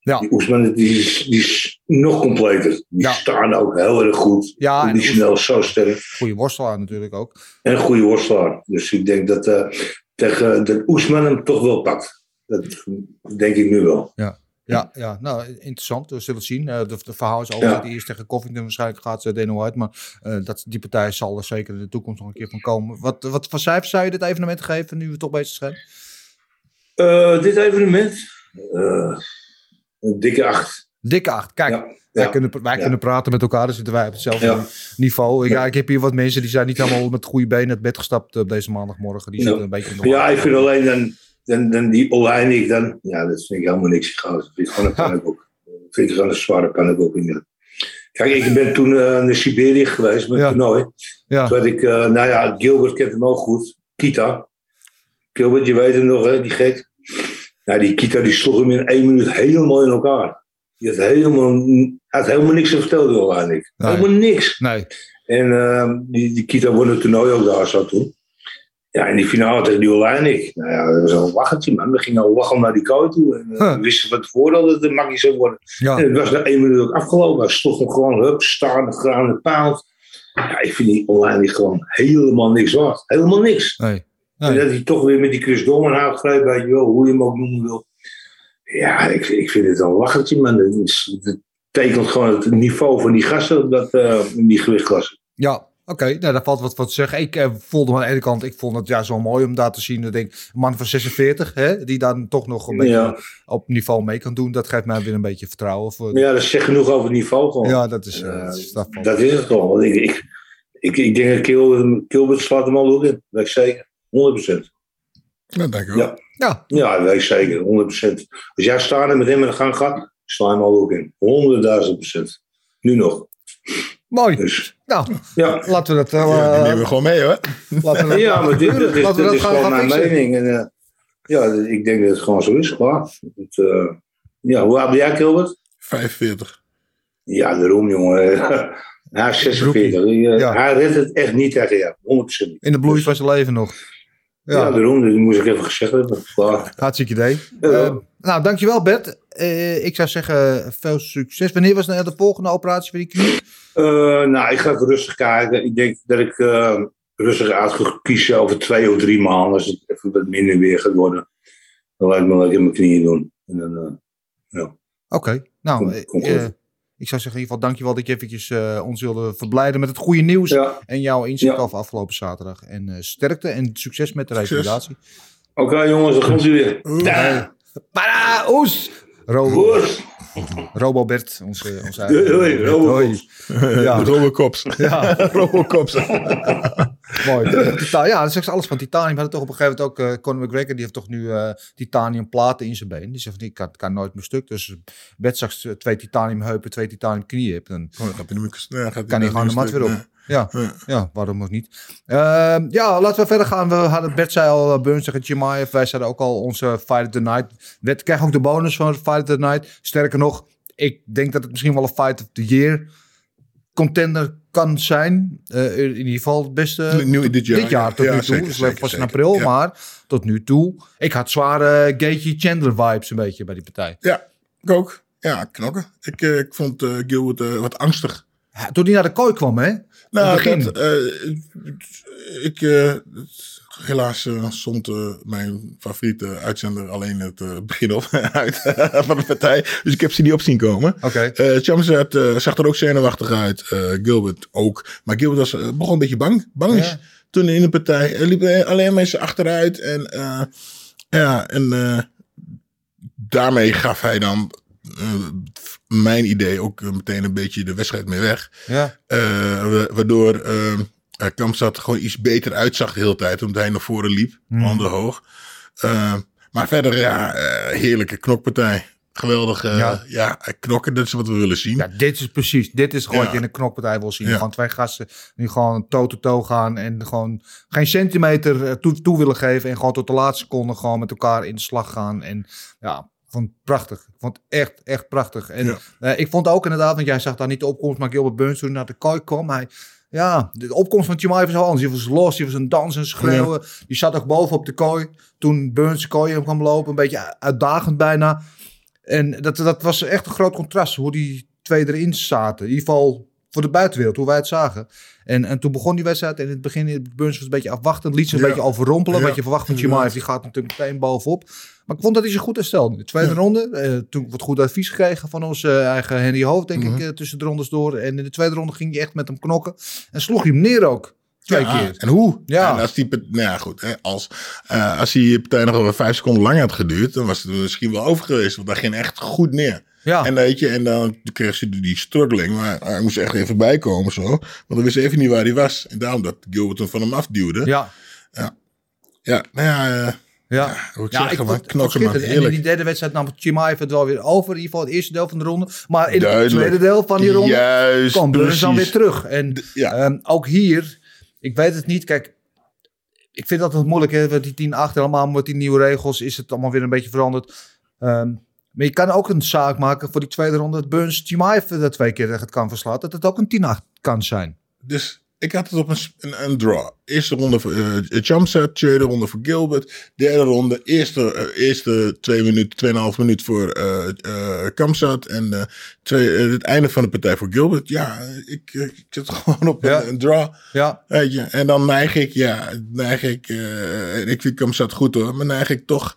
Ja. Die Oesman die is, die is nog completer. Die Ja. staan ook heel erg goed. Ja, en Conditioneel zo sterk. Goede worstelaar natuurlijk ook. En een goede worstelaar. Dus ik denk dat, eh, tegen, dat Oesman hem toch wel pakt. Dat denk ik nu wel. Ja, ja, nou interessant. We zullen het zien. Eh, de, de verhaal is altijd Ja. die eerst tegen Covington waarschijnlijk gaat uh, Dana White. Maar eh, dat, die partij zal er zeker in de toekomst nog een keer van komen. Wat, wat voor cijfers zou je dit evenement geven nu we toch bezig zijn? Eh, dit evenement? eh, een dikke acht. Dikke acht. Kijk, Ja, wij, ja. kunnen, wij Ja. kunnen praten met elkaar. Dan zitten wij op hetzelfde Ja. niveau. Ik, ja, ik heb hier wat mensen die zijn niet helemaal met goede benen het bed gestapt op deze maandagmorgen. Die Ja. zitten een beetje in de Ja, ik vind alleen dan, dan, dan die Oleinik dan. Ja, dat vind ik helemaal niks. Ik vind het gewoon een pannenkoek. Ik vind het gewoon een zware pannenkoek. inderdaad. Kijk, ik ben toen eh, naar Siberië geweest met Ja. toernooi. Ja. Toen had ik, eh, nou ja, Gilbert kent hem ook goed. Kita. Gilbert, je weet hem nog, hè, die gek. Nou, die Kita die sloeg hem in één minuut helemaal in elkaar. Die had helemaal, hij had helemaal niks te vertellen, Oleinik. Nee. Helemaal niks. Nee. En ehm, die, die Kita won het toernooi ook daar zo toen. Ja, in die finale tegen die Oleinik. Nou ja, dat was een lachertje, man. We gingen al lachen naar die kooi toe. En, eh, Huh. We wisten van tevoren dat het een makkie zou worden. Ja. En het was na één minuut ook afgelopen. Hij hem gewoon, hup, staan, graan, paald. Ja, ik vind die Oleinik gewoon helemaal niks waard. Helemaal niks. Nee. En dat hij toch weer met die Chris Dorman aangrijpt, weet je wel, hoe je hem ook noemen wil. Ja, ik, ik vind het een lachertje, man. Het, is- het tekent gewoon het niveau van die gasten dat, eh, in die gewichtklasse. Ja, oké. Nou, daar valt wat voor te zeggen. Ik eh, voelde me aan de ene kant, ik vond het ja zo mooi om daar te zien. Ik denk, een man van 46, hè, die dan toch nog een beetje op niveau mee kan doen. Dat geeft mij weer een beetje vertrouwen. Voor, Maar ja, dat zegt genoeg over het niveau gewoon. ja, dat is, eh, Eh, dat is dat Dat het gewoon. Want ik, ik, ik, ik denk dat Gilbert slaat hem al ook in. Weet ik zeker. 100%. Dat denk ik wel. Ja. Ja, Ja, weet ik zeker. 100%. Als jij staat en met hem in de gang gaat, sla hem al ook in. 100.000 procent. Nu nog. Mooi. Dus, Nou, ja. laten we dat... eh, Ja, die nemen we gewoon mee hoor. laten we dat Ja, maar dit, dit, is- dit gewoon mijn mening. En, eh, ja, ik denk dat het gewoon zo is. Klaar. Het, eh, ja, hoe oud ben jij, Gilbert? 45. Ja, daarom, jongen. Hij is 46. Eh, Ja. Hij redt het echt niet tegen jou. 100% niet. In de bloei van zijn leven nog. Ja, Ja, daarom. Dat moest ik even gezegd hebben. Klaar. hartstikke idee. Ja. Eh, nou, dankjewel Bert. Eh, ik zou zeggen, veel succes. Wanneer was nou de volgende operatie voor die knie? Eh, nou, ik ga even rustig kijken. Ik denk dat ik eh, rustig uit ga kiezen over twee of drie maanden. Als het even wat minder weer gaat worden. Dan laat ik me lekker mijn knieën doen. En dan, Oké, nou, ik zou zeggen in ieder geval dankjewel dat je eventjes eh, ons wilde verblijden met het goede nieuws. ja. En jouw inzicht Ja. over afgelopen zaterdag. En eh, sterkte en succes met de Succes. revalidatie. Oké jongens, dan komt u weer. Ja. Para, oes! Ro Goed. Robobert, onze, onze Hoi, hoi, Robocops. Ja, Robocops. ja, Robocops. mooi. Tita- ja, dat is alles van titanium. We hadden toch op een gegeven moment ook... eh Conor McGregor, die heeft toch nu eh, titanium platen in zijn been. Die zegt van, ik kan, kan nooit meer stuk. Dus Bert straks twee titanium heupen, twee titanium knieën hebt. Dan Oh, dan kan hij gewoon de mat weer op. Ja, Ja. ja, waarom ook niet. Ehm, ja, laten we verder gaan. We hadden, Bert zei al, uh, Burns tegen Chimaev. Wij zeiden ook al, onze Fight of the Night. We krijgen ook de bonus van Fight of the Night. Sterker nog, ik denk dat het misschien wel een Fight of the Year contender kan zijn. Eh, in ieder geval het beste Nu, dit jaar. dit jaar tot Ja, nu toe. zeker, dus pas in april, Ja. maar tot nu toe. Ik had zware Gaethje Chandler vibes een beetje bij die partij. Ja, ik ook. Ja, knokken. Ik, eh, ik vond eh Gilbert eh, wat angstig. Ja, Toen hij naar de kooi kwam, hè? Nou, dat, eh, ik, eh, helaas eh, stond mijn favoriete uitzender alleen het begin op uit van de partij. Dus ik heb ze niet op zien komen. Oké. Chamzat zag er ook zenuwachtig uit. Gilbert ook. Maar Gilbert was, begon een beetje bang. Bang is. Ja. Toen in de partij. Er liepen alleen mensen achteruit. En ja, en daarmee gaf hij dan mijn idee ook eh, meteen een beetje de wedstrijd mee weg. Ja. Eh, wa- waardoor eh eh, Kamzat gewoon iets beter uitzag de hele tijd. Omdat hij naar voren liep. Hmm. Handen hoog. Eh, maar verder, ja, heerlijke knokpartij. Geweldig. Ja. ja. knokken, dat is wat we willen zien. Ja, dit is precies. Dit is gewoon Ja. wat je in een knokpartij wil zien. Ja. Gewoon twee gasten die gewoon toe-to-toe gaan. En gewoon geen centimeter toe, toe willen geven. En gewoon tot de laatste seconde gewoon met elkaar in de slag gaan. En ja, ik vond het prachtig. Ik vond het echt, echt prachtig. En Ja. eh, ik vond ook inderdaad, want jij zag daar niet de opkomst. Maar Gilbert Burns toen naar de kooi kwam. Hij, ja, de opkomst van Chimaev was anders. Die was los, die was een dansen, schreeuwen. Die zat ook boven op de kooi. Toen Burns de kooi hem kwam lopen. Een beetje uitdagend bijna. En dat, dat was echt een groot contrast hoe die twee erin zaten. In ieder geval voor de buitenwereld, hoe wij het zagen. En, en toen begon die wedstrijd en in het begin, Burns was een beetje afwachtend. Liet ze een Ja. beetje overrompelen. Ja. Wat je verwacht van Chimaev, die gaat natuurlijk meteen bovenop. Maar ik vond dat hij zich goed herstelde. De tweede ronde, eh, toen wat goed advies gekregen van onze eh, eigen Henry Hoofd, denk Mhm. ik, eh, tussen de rondes door. En in de tweede ronde ging hij echt met hem knokken. En sloeg hij hem neer ook. Twee Ja, keer. En hoe? Ja. En als die, nou ja, goed. Hè, als, als die partij nog wel vijf seconden langer had geduurd, dan was het misschien wel over geweest. Want daar ging echt goed neer. Ja. En weet je, en dan kreeg ze die struggling. Maar hij moest echt even bijkomen zo. Want dan wist even niet waar hij was. En daarom dat Gilbert hem van hem afduwde. Ja. Ja, nou ja, Ja, hoe ik ja zeg, ik maar vond het knokken man. En in die derde wedstrijd nam Chimaev het wel weer over. In ieder geval het eerste deel van de ronde. Maar in Duidelijk. het tweede deel van die ronde Juist, kwam Burns dan weer terug. En ja. ehm, ook hier, ik weet het niet. Kijk, ik vind dat het moeilijk. Hè, want die 10-8 helemaal met die nieuwe regels is het allemaal weer een beetje veranderd. Ehm, maar je kan ook een zaak maken voor die tweede ronde. Dat Burns Chimaev dat twee keer het kan verslaan. Dat het ook een 10-8 kan zijn. Dus ik had het op een, een, een draw. Eerste ronde voor uh, Jumpset, tweede ronde voor Gilbert. Derde ronde, eerste, eh, eerste twee minuten, tweeënhalf minuut voor eh eh, Kamsat. En eh, twee, eh, het einde van de partij voor Gilbert. Ja, ik, eh, ik zit gewoon op Ja. een, een draw. Ja. Weet je, en dan neig ik, ja, neig ik, eh, en ik vind Kamsat goed hoor, maar neig ik toch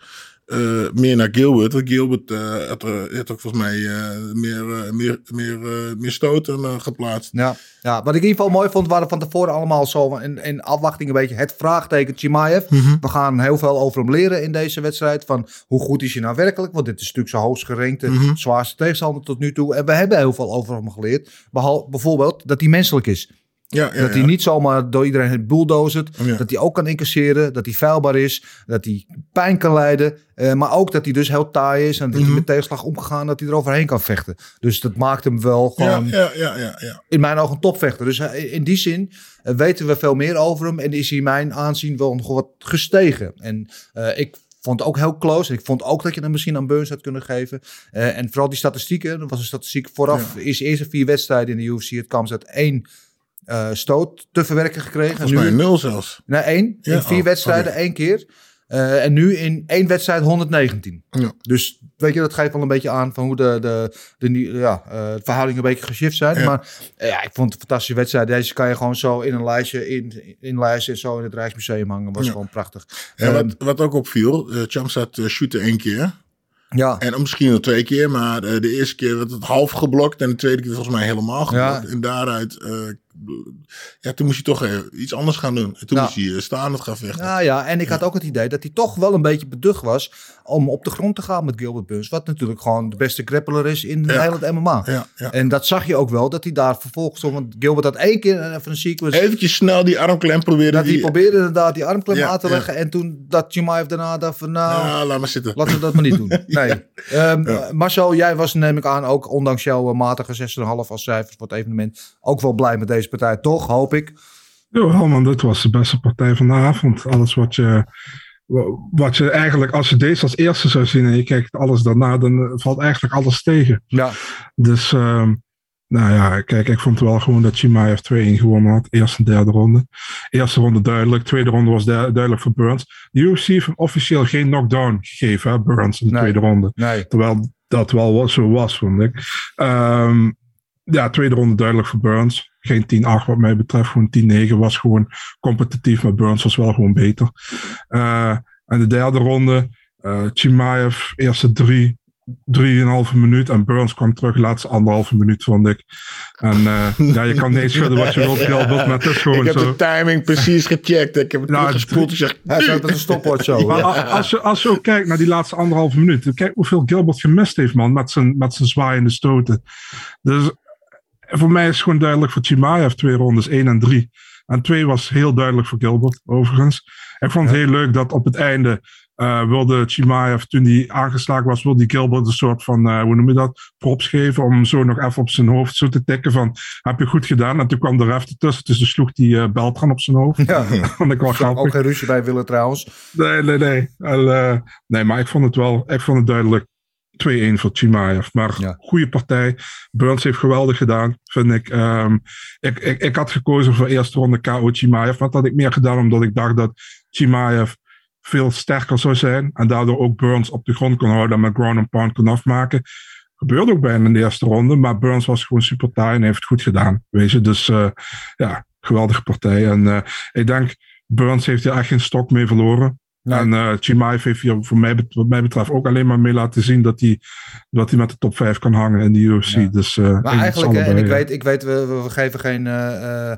eh, meer naar Gilbert. Want Gilbert eh, had, er- had ook volgens mij eh, meer, meer, meer, meer stoten geplaatst. Ja, ja, wat ik in ieder geval mooi vond, waren van tevoren allemaal zo in, in afwachting een beetje het vraagteken Chimaev. Mhm. We gaan heel veel over hem leren in deze wedstrijd. Van hoe goed is hij nou werkelijk? Want dit is natuurlijk zijn hoogst gerankte, Mhm. zwaarste tegenstander tot nu toe. En we hebben heel veel over hem geleerd. Behal, bijvoorbeeld dat hij menselijk is. Ja, ja, dat hij niet zomaar door iedereen het bulldozert. Ja. Dat hij ook kan incasseren. Dat hij vuilbaar is. Dat hij pijn kan leiden. eh, maar ook dat hij dus heel taai is. En dat Mhm. hij met tegenslag omgegaan. Dat hij eroverheen kan vechten. Dus dat maakt hem wel gewoon ja, ja, ja, ja. in mijn ogen een topvechter. Dus hij- in die zin eh, weten we veel meer over hem. En is hij in mijn aanzien wel nog wat gestegen. En eh, ik vond het ook heel close. En ik vond ook dat je hem misschien aan Burns had kunnen geven. Eh, en vooral die statistieken. Er was een statistiek vooraf. Is eerste vier wedstrijden in de UFC. Het kwam uit één eh, stoot te verwerken gekregen. Volgens mij nul zelfs. Nee, één. Ja, in vier oh, wedstrijden, één keer. Eh, en nu in één wedstrijd 119. Ja. Dus weet je, dat geeft wel een beetje aan van hoe de, de, de, ja, eh, verhoudingen een beetje geshift zijn. Ja. Maar ja, ik vond het een fantastische wedstrijd. Deze kan je gewoon zo in een lijstje in, inlijsten en zo in het Rijksmuseum hangen. Was Ja. gewoon prachtig. En Ehm, wat, wat ook opviel, uh, uh, shootte één keer. Ja. En misschien nog twee keer, maar de eerste keer werd het half geblokt en de tweede keer volgens mij helemaal geblokt. Ja. En daaruit, ja, toen moest hij toch eh, iets anders gaan doen. En toen Ja. moest hij uh, staan het gaan vechten. Ja, ja, en ik had ook het idee dat hij toch wel een beetje beducht was om op de grond te gaan met Gilbert Burns. Wat natuurlijk gewoon de beste grappler is in Ja. heel het MMA. Ja, ja. En dat zag je ook wel, dat hij daar vervolgens. Want Gilbert had één keer even een sequence. Eventjes snel die armklem proberen. Dat hij die, probeerde inderdaad die armklem aan te leggen. En toen dat Chimaev daarna dacht van nou, Ja, laat maar zitten. laten we dat maar niet doen. Nee. Ja. Marcel, jij was neem ik aan ook ondanks jouw eh, matige 6,5 als cijfers voor het evenement ook wel blij met deze partij. Toch, hoop ik. Ja, man, dit was de beste partij van de avond. Alles wat je, wat je eigenlijk, als je deze als eerste zou zien en je kijkt alles daarna, dan valt eigenlijk alles tegen. Ja. Dus, ehm, nou ja, kijk, ik vond wel gewoon dat Chimaev 2-1 gewonnen had. Eerste en derde ronde. Eerste ronde duidelijk, tweede ronde was du- duidelijk voor Burns. De UFC heeft officieel geen knockdown gegeven, hè, Burns, in de Nee. tweede ronde. Nee. Terwijl dat wel zo was, vond ik. Ehm, ja, tweede ronde duidelijk voor Burns. Geen 10-8 wat mij betreft. Gewoon 10-9 was gewoon competitief. Maar Burns was wel gewoon beter. Eh, en de derde ronde. eh Chimaev, eerste drie, drieënhalve minuut. En Burns kwam terug, laatste anderhalve minuut, vond ik. En eh, ja, je kan nee schudden wat je wilt, Gilbert, maar het is gewoon ik heb zo. de timing precies gecheckt. Ik heb het Nou, teruggespoeld. Ik zeg, Hij zat een stopwatch zo. Maar als je, als je ook kijkt naar die laatste anderhalve minuut. Kijk hoeveel Gilbert gemist heeft, man. Met zijn, met zijn zwaaiende stoten. Dus voor mij is het gewoon duidelijk voor Chimaev twee rondes, één en drie. En twee was heel duidelijk voor Gilbert, overigens. Ik vond het heel leuk dat op het einde eh, wilde Chimaev, toen hij aangeslagen was, wilde die Gilbert een soort van, eh, hoe noem je dat, props geven. Om zo nog even op zijn hoofd zo te tikken van, heb je goed gedaan. En toen kwam de ref ertussen, dus sloeg die eh Beltran op zijn hoofd. Ja. vond ik wel grappig. Ook geen ruzie bij willen trouwens. Nee, nee, nee. Nee, maar ik vond het wel, ik vond het duidelijk 2-1 voor Chimaev. Maar Ja. goede partij. Burns heeft geweldig gedaan, vind ik. Ehm, ik, ik. Ik had gekozen voor eerste ronde KO Chimaev. Maar dat had ik meer gedaan omdat ik dacht dat Chimaev veel sterker zou zijn. En daardoor ook Burns op de grond kon houden en met ground and pound kon afmaken. Gebeurde ook bijna in de eerste ronde. Maar Burns was gewoon super taai en heeft het goed gedaan. Weet je, dus uh, ja, geweldige partij. En uh, ik denk, Burns heeft hier echt geen stok mee verloren. Nee. En uh, Chimaev heeft hier voor mij, wat mij betreft ook alleen maar mee laten zien dat hij, dat hij met de top 5 kan hangen in de UFC. Ja. Dus, uh, maar eigenlijk, en ik weet, ik weet we, we geven geen uh,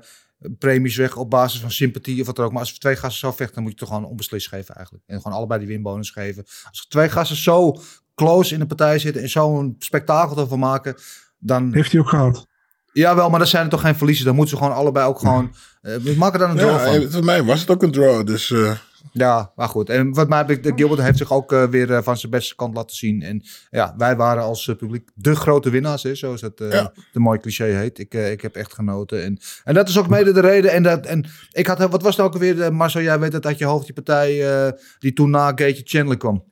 premies weg op basis van sympathie of wat dan ook. Maar als we twee gasten zo vechten, dan moet je toch gewoon onbeslist geven eigenlijk. En gewoon allebei die winbonus geven. Als twee gasten zo close in de partij zitten en zo'n spektakel ervan maken, dan... Heeft hij ook gehad. Jawel, maar dan zijn er toch geen verliezers. Dan moeten ze gewoon allebei ook gewoon... Uh, we maken daar een draw ja, van. Voor mij was het ook een draw, dus... Ja, maar goed. En wat betreft, Gilbert heeft zich ook uh, weer uh, van zijn beste kant laten zien. En ja, wij waren als uh, publiek de grote winnaars, hè, zoals het ja. de mooie cliché heet. Ik, ik heb echt genoten. En, en dat is ook mede de reden. En, dat, en ik had, wat was nou ook weer, Marcel, jij weet het uit je hoofd, die partij die toen na Gaetje Chandler kwam.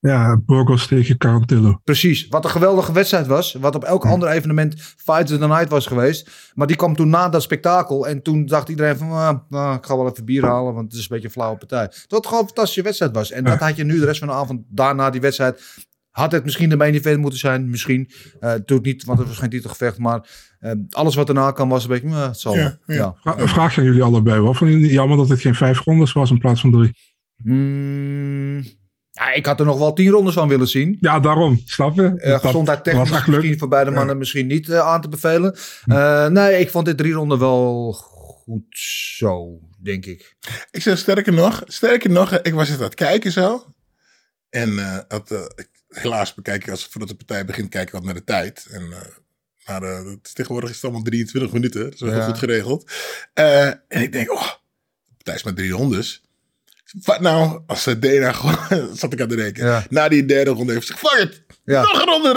Ja, Burgos tegen Carantillo. Precies. Wat een geweldige wedstrijd was. Wat op elk ja. ander evenement Fight of the Night was geweest. Maar die kwam toen na dat spektakel. En toen dacht iedereen van, ah, nou, ik ga wel even bier halen. Want het is een beetje een flauwe partij. Dat het gewoon een fantastische wedstrijd was. En ja. dat had je nu de rest van de avond daarna die wedstrijd. Had het misschien de main event moeten zijn? Misschien. Uh, doet niet, want het was geen titelgevecht. Maar uh, alles wat daarna kan was een beetje, uh, het zal ja, ja. Een vraag aan jullie allebei. Wat vonden jullie jammer dat het geen vijf rondes was in plaats van drie? Mm. Ja, ik had er nog wel tien rondes van willen zien. Ja, daarom. Snap je? Uh, gezondheid technisch misschien voor beide mannen ja. misschien niet uh, aan te bevelen. Uh, nee, ik vond dit drie ronden wel goed zo, denk ik. Ik zeg sterker nog, sterker nog, ik was het aan het kijken zo. En had, helaas bekijk ik als voordat de partij begint kijken wat naar de tijd. En maar het is tegenwoordig is het allemaal 23 minuten. Dat is wel ja. goed geregeld. en ik denk, oh, de partij is maar drie rondes. Wat nou, als ze Dana gewoon, zat ik aan te denken. Ja. Na die derde ronde heeft ze fuck it. Ja. Nog een ronde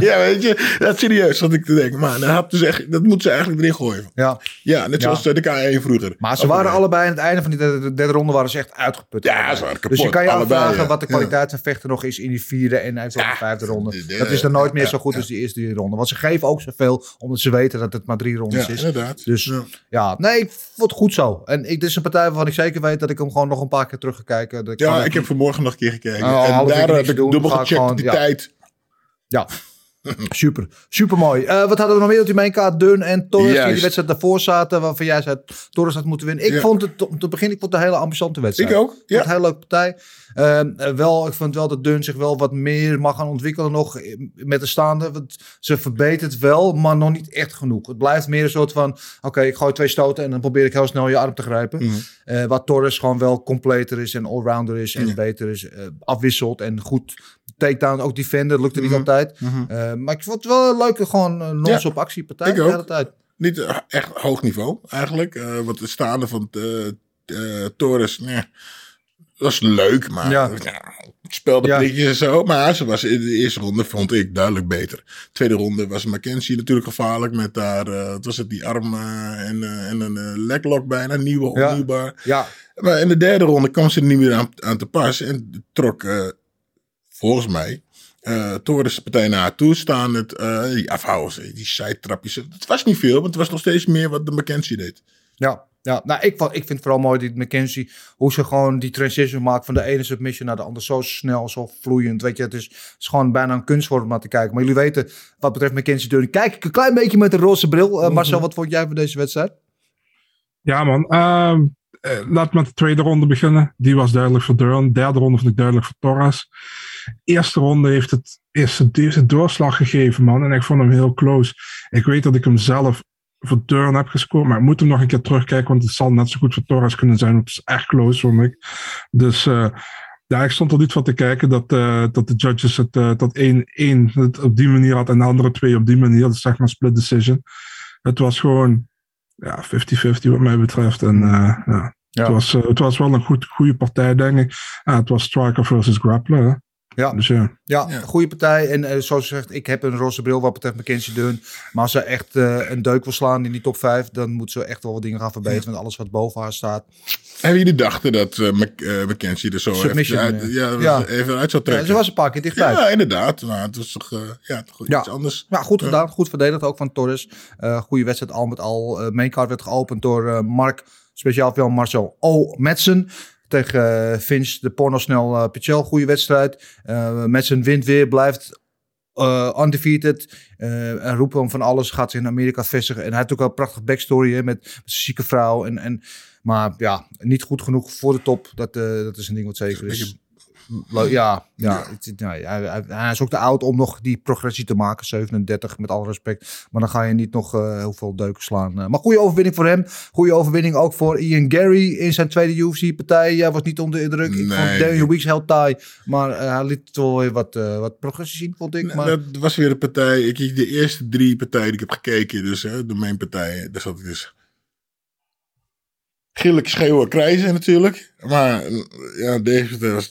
ja, weet je. Dat is serieus, zat ik te denken. Maar dat, had dus echt, dat moet ze eigenlijk erin gooien. Ja, ja net zoals de K1 vroeger. Maar ze waren allebei aan het einde van die derde, derde ronde waren ze echt uitgeput. Ja, ze waren kapot. Dus je kan je allebei, afvragen ja. wat de kwaliteit van vechten nog is in die vierde en uiteindelijk de vijfde ronde. Dat is dan nooit meer zo goed als die eerste drie ronde. Want ze geven ook zoveel, omdat ze weten dat het maar drie rondes is. inderdaad. Dus ja. nee, ik vond het goed zo. En ik, dit is een partij waarvan ik zeker weet dat ik hem gewoon nog een paar keer terug ga kijken. Dat ja, ik heb vanmorgen nog een keer gekeken. Oh, en daar heb ik dubbel gecheckt, tijd. Ja, super. Super mooi. Uh, wat hadden we nog meer op die mainkaart? Dun en Torres die de wedstrijd daarvoor zaten. Waarvan jij zei, Torres had moeten winnen. Ik Ja. vond het, om te beginnen, ik vond het een hele ambitiënte wedstrijd. Ik ook, ja. een hele leuke partij. Uh, uh, wel, ik vond wel dat Dun zich wel wat meer mag gaan ontwikkelen nog eh, met de staande. Want ze verbetert wel, maar nog niet echt genoeg. Het blijft meer een soort van, oké, ik gooi twee stoten en dan probeer ik heel snel je arm te grijpen. Mhm. Eh, waar Torres gewoon wel completer is en allrounder is en Ja. beter is. eh, afwisselt en goed takedown, ook defender, lukte niet Mhm. altijd. Mhm. Eh, maar ik vond het wel een leuke, gewoon uh, non-stop actiepartij de hele tijd. Niet eh, echt hoog niveau eigenlijk. Eh, wat de staande van eh eh, Torres, nee, was leuk, maar Ja. ja. het speelde Ja. prikjes en zo. Maar ze was in de eerste ronde, vond ik, duidelijk beter. Tweede ronde was Mackenzie natuurlijk gevaarlijk met daar, wat was het, die arm eh, en, eh, en een leglock bijna, nieuwe, Ja. onnieuwbaar. Ja, Maar in de derde ronde kwam ze er niet meer aan, aan te pas. En trok, volgens mij, eh Torres de partij naar haar toe. Staan het, die afhouders, die zijtrapjes. Het was niet veel, want het was nog steeds meer wat de McKenzie deed. ja. Ja, nou, ik, ik vind het vooral mooi die McKenzie, hoe ze gewoon die transition maakt van de ene submission naar de andere. Zo snel, zo vloeiend. Weet je, het is, het is gewoon bijna een kunst voor om naar te kijken. Maar jullie weten, wat betreft McKenzie Deuring, kijk ik een klein beetje met een roze bril. Eh, Marcel, wat vond jij van deze wedstrijd? Ja, man. Ehm eh, laat met de tweede ronde beginnen. Die was duidelijk voor Durn. Derde ronde vond ik duidelijk voor Torres. Eerste ronde heeft het, eerste, die heeft het doorslag gegeven, man. En ik vond hem heel close. Ik weet dat ik hem zelf voor Durn heb gescoord, maar ik moet hem nog een keer terugkijken, want het zal net zo goed voor Torres kunnen zijn. Het is echt close, vond ik. Dus eh, ja, ik stond er niet van te kijken dat, eh, dat de judges het uh, tot 1-1 het op die manier had en de andere twee op die manier. Dat is zeg maar split decision. Het was gewoon ja, 50-50 wat mij betreft. En uh, ja, Ja. Het, was, uh, het was wel een goed, goede partij, denk ik. Ah, het was striker versus grappler. Ja. Dus ja. Ja, goede partij. En uh, zoals je zegt, ik heb een roze bril wat betreft Mackenzie Dun. Maar als ze echt uh, een deuk wil slaan in die top 5, dan moet ze echt wel wat dingen gaan verbeteren. Want alles wat boven haar staat. Hebben jullie dachten dat uh, Mc, uh, Mackenzie er zo even uit, ja, ja. even uit zou trekken? Ja, ze was een paar keer dichtbij. Ja, inderdaad. Maar het was toch, uh, ja, toch ja. iets anders. Ja, goed gedaan. Goed verdedigd ook van Torres. Uh, goede wedstrijd al met al. Uh, maincard werd geopend door uh, Mark, speciaal veel Marcel O. Madsen. Tegen uh, Finch, de pornosnel uh, Pichel, goede wedstrijd. Uh, met zijn wind weer blijft uh, undefeated. Uh, en roepen hem van alles. Gaat zich in Amerika vestigen. En hij heeft ook al een prachtig backstory hè, met, met zijn zieke vrouw. En, en, maar ja, niet goed genoeg voor de top. Dat, uh, dat is een ding wat zeker is. Ja, ja. Het, hij, is ook te oud om nog die progressie te maken. 37, met alle respect. Maar dan ga je niet nog uh, heel veel deuken slaan. Uh, maar goede overwinning voor hem. Goede overwinning ook voor Ian Gary in zijn tweede UFC-partij. Hij was niet onder de indruk. Nee. Ik vond Daniel Weeks heel taai. Maar uh, hij liet wel weer wat, wat progressie zien, vond ik. Maar... Dat was weer een partij. Ik, de eerste drie partijen die ik heb gekeken, dus hè, de main partijen, daar zat ik dus gillen, schreeuwen, krijzen natuurlijk. Maar ja, deze was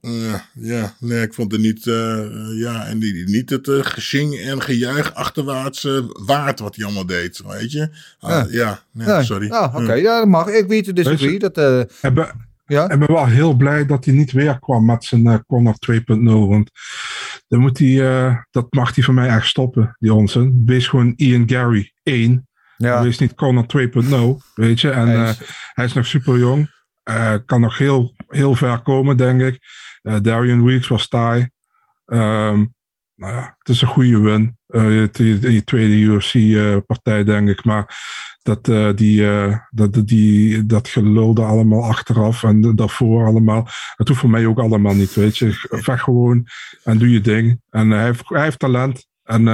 ja, ja, nee, ik vond het niet, uh, ja, en die, niet het uh, gezing en gejuich achterwaarts uh, waard wat hij allemaal deed, weet je. Ah, ja. ja, sorry. Oké, okay. ja, dat mag. Ik weet het disagree. Dat, ik ben, ja? ik ben wel heel blij dat hij niet weer kwam met zijn uh, Connor 2.0, want dan moet hij, dat mag hij van mij echt stoppen, die onzin. Wees gewoon Ian Gary 1, ja. wees niet Connor 2.0, weet je. En hij is, hij is nog super jong. Uh, kan nog heel, heel ver komen, denk ik. Uh, Darian Weeks was taai. Um, nou ja, het is een goede win. Uh, die, die, tweede UFC-partij, denk ik. Maar dat, die, dat, die, dat gelulde allemaal achteraf en daarvoor allemaal. Dat hoeft voor mij ook allemaal niet, weet je. Vecht gewoon en doe je ding. En hij, heeft, hij heeft talent. En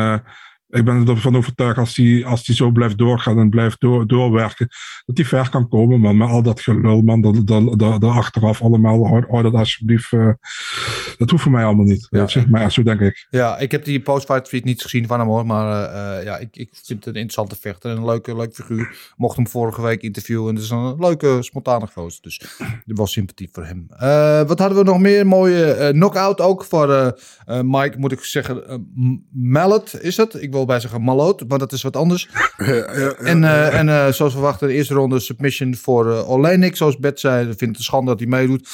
ik ben ervan overtuigd als hij als die zo blijft doorgaan en blijft door, doorwerken, dat hij ver kan komen. Maar met al dat gelul, man, dat, dat, dat, dat achteraf allemaal, hou, hou dat alsjeblieft. Uh, dat hoeft voor mij allemaal niet. Ja. Weet je? Maar ja, zo denk ik. Ja, ik heb die postfight tweet niet gezien van hem hoor. Maar uh, ja, ik, ik vind het een interessante vechter en een leuke, leuke figuur. Mocht hem vorige week interviewen. En het is een leuke, spontane gozer. Dus er was sympathie voor hem. Uh, wat hadden we nog meer? Mooie knockout ook voor Mike, moet ik zeggen. Mallet is het. Ik wil bij zeggen Maloot, maar dat is wat anders. En uh, en uh, zoals verwacht, de eerste ronde submission voor uh, Olenik. Zoals Bert zei, ik vind het een schande dat hij meedoet.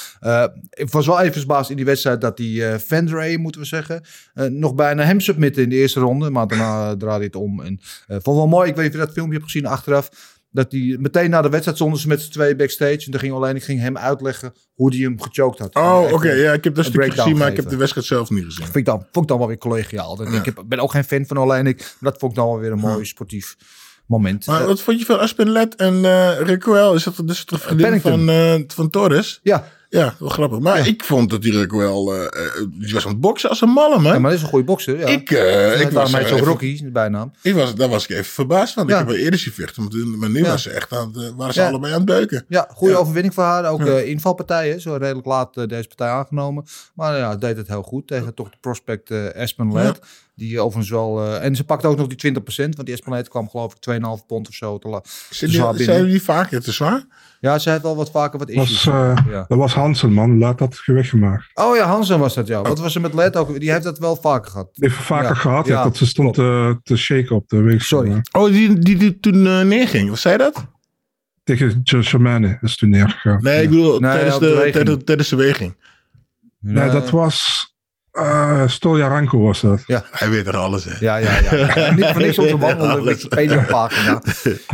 ik was wel even verbaasd in die wedstrijd dat die Vendray, moeten we zeggen, nog bijna hem submitten in de eerste ronde. Maar daarna draaide hij het om. En vond wel mooi, ik weet niet of je dat filmpje hebt gezien achteraf. Dat hij meteen na de wedstrijd stonden ze met z'n twee backstage. En dan ging alleen ik ging hem uitleggen hoe hij hem gechoked had. Oh, oké. Okay. Ja, ik heb dat stukje gezien, maar ik heb de wedstrijd zelf niet gezien. Vind ik dan, vond ik dan wel weer collegiaal. Ja. Ik heb, ben ook geen fan van alleen ik. Maar dat vond ik dan wel weer een mooi ja. sportief moment. Maar wat vond je van Aspen Let en uh? Is dat dus het vriendin van, uh, van Torres? Ja. Ja, wel grappig. Maar ja. ik vond dat hij ook wel... Uh, die was aan het boksen als een malle, man. Ja, maar dat is een goede bokser, ja. Ik, uh, ik was... mij zo Rocky, de bijnaam. Ik was, daar was ik even verbaasd van. Ja. Ik heb wel eerder zien vechten, maar nu was ze echt aan het, waren ze allebei aan het beuken. Ja, goede overwinning voor haar. Ook uh, invalpartijen, zo redelijk laat deze partij aangenomen. Maar ja, deed het heel goed tegen toch de prospect Aspen Led. Die overigens wel... Uh, en ze pakte ook nog die 20%, want die Esplanade kwam geloof ik 2,5 pond of zo te, la, te zwaar binnen. Zijn die vaker te zwaar? Ja, ze heeft wel wat vaker wat issues. Was, uh, ja. Dat was Hansen, man. Laat dat gewicht gemaakt. Oh ja, Hansen was dat, ja. Wat was er met Led ook? Die heeft dat wel vaker gehad. Die heeft vaker ja. gehad, ja. Dat ze stond te, te shaken op de week. Sorry. Oh, die, die, die toen uh, neerging. Wat zei dat? Tegen Germaine is toen neergegaan. Nee, ik bedoel nee, tijdens, de, de tijdens, tijdens de weging. Nee, dat was... Uh, Stoljaranko was dat. Ja. Hij weet er alles, hè? Ja, ja, ja. Niet voor niks op de wandelende Wikipedia-pagina.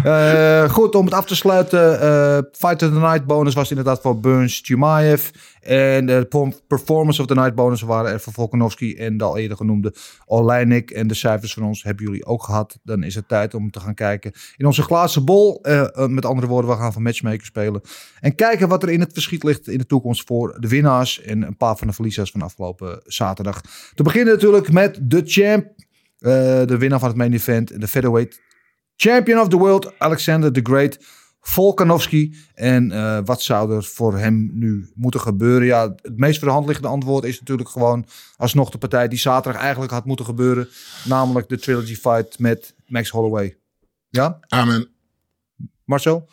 Uh, goed, om het af te sluiten. Uh, Fight of the Night bonus was inderdaad voor Burns Jumaev. En de Performance of the Night bonus waren er voor Volkanovski en de al eerder genoemde Oleinik. En de cijfers van ons hebben jullie ook gehad. Dan is het tijd om te gaan kijken in onze glazen bol. Uh, met andere woorden, we gaan van matchmaker spelen. En kijken wat er in het verschiet ligt in de toekomst voor de winnaars. En een paar van de verliezers van afgelopen zaterdag. Te beginnen natuurlijk met de champ. Uh, de winnaar van het main event. De featherweight champion of the world, Alexander the Great. Volkanovski. En uh, wat zou er voor hem nu moeten gebeuren? Ja, het meest voor de hand liggende antwoord is natuurlijk gewoon alsnog de partij die zaterdag eigenlijk had moeten gebeuren. Namelijk de trilogy fight met Max Holloway. Ja? Amen. Marcel?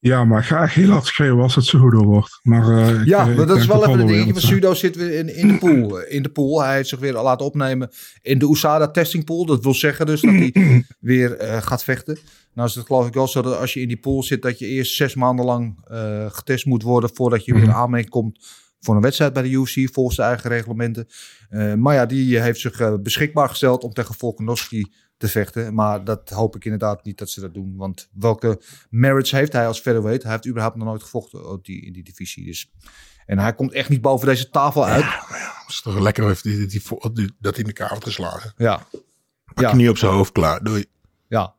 Ja, maar graag heel hard schreeuwen als het Sudo wordt. Maar, uh, ja, ik, maar dat is wel even een dingetje. Want Sudo zit weer in, in, de pool. In de pool. Hij heeft zich weer laten opnemen in de USADA testing pool. Dat wil zeggen dus dat hij weer uh, gaat vechten. Nou is het geloof ik wel zo dat als je in die pool zit... dat je eerst zes maanden lang uh, getest moet worden... voordat je weer in aanmerking komt voor een wedstrijd bij de UFC... volgens de eigen reglementen. maar ja, die heeft zich beschikbaar gesteld om tegen Volkanovski te vechten. Maar dat hoop ik inderdaad niet dat ze dat doen. Want welke merits heeft hij als featherweight? Hij heeft überhaupt nog nooit gevochten die, in die divisie. Dus. En hij komt echt niet boven deze tafel uit. Het is toch lekker heeft die, die, dat hij in de heeft geslagen. Ja. Pak Ja. knie op zijn hoofd, klaar. Doei. Ja.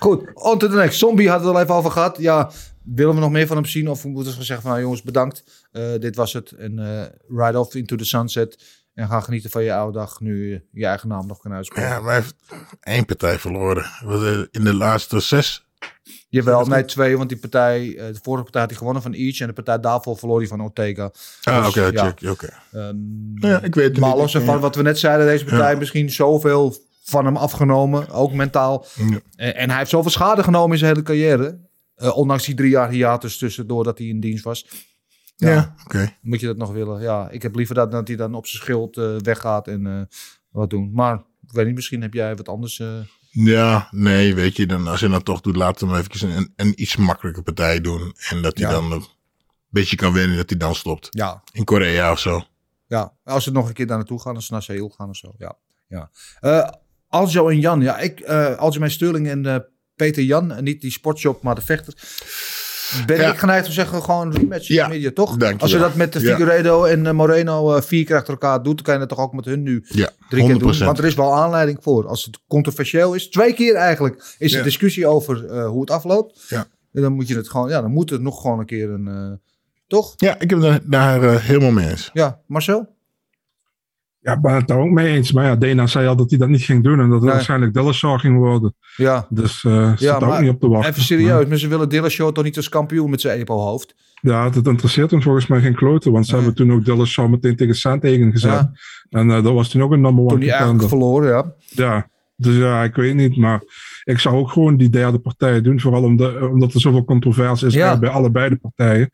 Goed, on to the next. Zombie hadden we het al even over gehad. Ja, willen we nog meer van hem zien? Of moeten we zeggen van, nou jongens, bedankt. Eh, dit was het. En eh, ride off into the sunset. En ga genieten van je oude dag. Nu je je eigen naam nog kan uitspreken. Ja, maar hij heeft één partij verloren. Eh, In de laatste zes. Jawel, nee, twee. Want die partij, eh, de vorige partij had hij gewonnen van Each. En de partij daarvoor verloor hij van Ortega. Ah, Dus, oké, ja. check, oké. Ehm, Ja, ik weet het maar los van wat we net zeiden, deze partij Ja. misschien zoveel van hem afgenomen, ook mentaal. Ja. En, en hij heeft zoveel schade genomen in zijn hele carrière. Eh, ondanks die drie jaar hiatus tussendoor dat hij in dienst was. Ja, oké. Moet je dat nog willen? Ja, ik heb liever dat, dat hij dan op zijn schild eh, weggaat en eh, wat doen. Maar ik weet niet, misschien heb jij wat anders. eh, Ja, nee, weet je, dan, als je dat toch doet, laat hem even een, een iets makkelijke partij doen. En dat hij Ja. dan een beetje kan winnen, dat hij dan stopt. ja, In Korea of zo. ja, als ze nog een keer daar naartoe gaan, als ze naar Seoul gaan of zo. Ja, ja. Aljo en Jan. Ja, ik, eh Aljamain Sterling en Peter Jan. En niet die sportshop, maar de vechter. Ben Ja. ik geneigd om te zeggen, gewoon rematch Ja, media, toch? dankjewel. Als je dat met de Ja. Figueredo en eh, Moreno eh, vier keer achter elkaar doet, dan kan je dat toch ook met hun nu drie keer doen. 100%. Want er is wel aanleiding voor. Als het controversieel is, twee keer eigenlijk, is er discussie over eh, hoe het afloopt. Ja. En dan moet je het gewoon, ja, dan moet het nog gewoon een keer een, toch? Ja, ik heb daar, daar helemaal mee eens. Ja, Marcel? Ja, ik ben het daar ook mee eens. Maar ja, Dana zei al dat hij dat niet ging doen en dat het Nee. waarschijnlijk Dillashaw ging worden. Ja. Dus eh zit Ja, daar ook niet op te wachten. Even serieus, maar ze willen Dillashaw toch niet als kampioen met zijn EPO-hoofd? Ja, dat interesseert hem volgens mij geen kloten. Want ze hebben toen ook Dillashaw meteen tegen Sandhagen gezet. Ja. En eh, dat was toen ook een number one Toen hij eigenlijk verloren, ja. Ja, dus ja, ik weet niet. Maar ik zou ook gewoon die derde partij doen. Vooral omdat, omdat er zoveel controverse is Ja. bij allebei de partijen.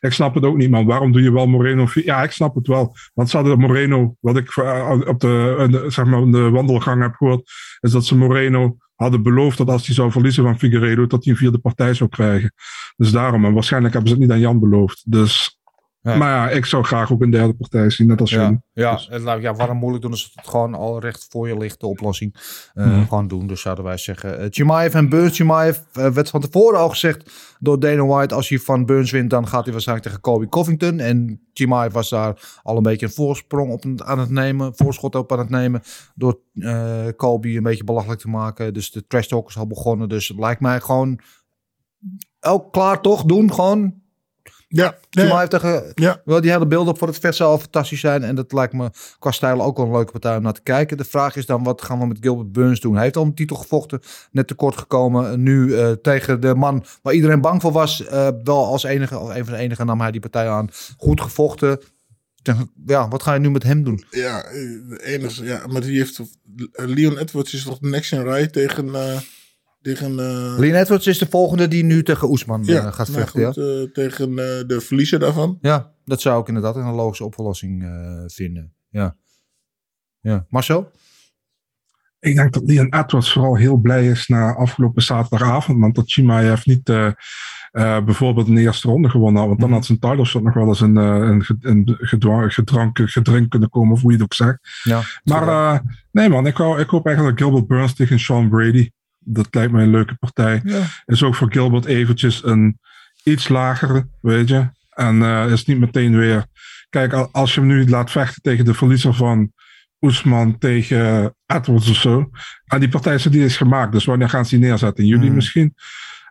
Ik snap het ook niet, man. Waarom doe je wel Moreno? Ja, ik snap het wel. Want ze hadden Moreno, wat ik eh, op de, zeg maar, de wandelgang heb gehoord, is dat ze Moreno hadden beloofd dat als hij zou verliezen van Figueiredo, dat hij een vierde partij zou krijgen. Dus daarom. En waarschijnlijk hebben ze het niet aan Jan beloofd. Dus, Ja. Maar ja, ik zou graag ook een derde partij zien, net als Ja, Jan. ja, het lijkt- ja, waarom moeilijk doen als het gewoon al recht voor je ligt, de oplossing. Eh, Mhm. Gewoon doen, dus zouden wij zeggen. Uh, Chimaev en Burns. Chimaev eh, werd van tevoren al gezegd door Dana White, als hij van Burns wint, dan gaat hij waarschijnlijk tegen Kobe Covington. En Chimaev was daar al een beetje een voorsprong op aan het nemen, voorschot op aan het nemen, door eh Kobe een beetje belachelijk te maken. Dus de trash talk is al begonnen, dus het lijkt mij gewoon ook klaar toch, doen, gewoon Ja, tegen Ja. wel, die hele beelden voor het vet zal fantastisch zijn. En dat lijkt me qua stijl ook wel een leuke partij om naar te kijken. De vraag is dan, wat gaan we met Gilbert Burns doen? Hij heeft al een titel gevochten, net tekort gekomen. Nu eh, tegen de man waar iedereen bang voor was. eh, wel als enige, als een van de enigen nam hij die partij aan. Goed gevochten. Ja, wat ga je nu met hem doen? Ja, eh, de enige, ja, maar die heeft. Leon Edwards is toch de next in rij tegen. Tegen eh, Leon Edwards is de volgende die nu tegen Oesman ja, eh, gaat nou vechten. goed, ja. eh, tegen eh, de verliezer daarvan. ja, dat zou ik inderdaad een logische oplossing eh, vinden. Ja. ja. Marcel? Ik denk dat Leon Edwards vooral heel blij is na afgelopen zaterdagavond. Want dat Chimaev niet eh, eh, bijvoorbeeld in de eerste ronde gewonnen had. Want dan had zijn title shot nog wel eens een, een, een gedwang, gedrank, gedrink kunnen komen. Of hoe je het ook zegt. Ja, Maar eh, nee man, ik, hou, ik hoop eigenlijk dat Gilbert Burns tegen Sean Brady. Dat lijkt mij een leuke partij. Ja. Is ook voor Gilbert eventjes een iets lagere, weet je. En eh, is niet meteen weer... Kijk, al- als je hem nu laat vechten tegen de verliezer van Oesman tegen Edwards of zo. En die partij is, die is gemaakt. Dus wanneer gaan ze die neerzetten? In juli Hmm. misschien?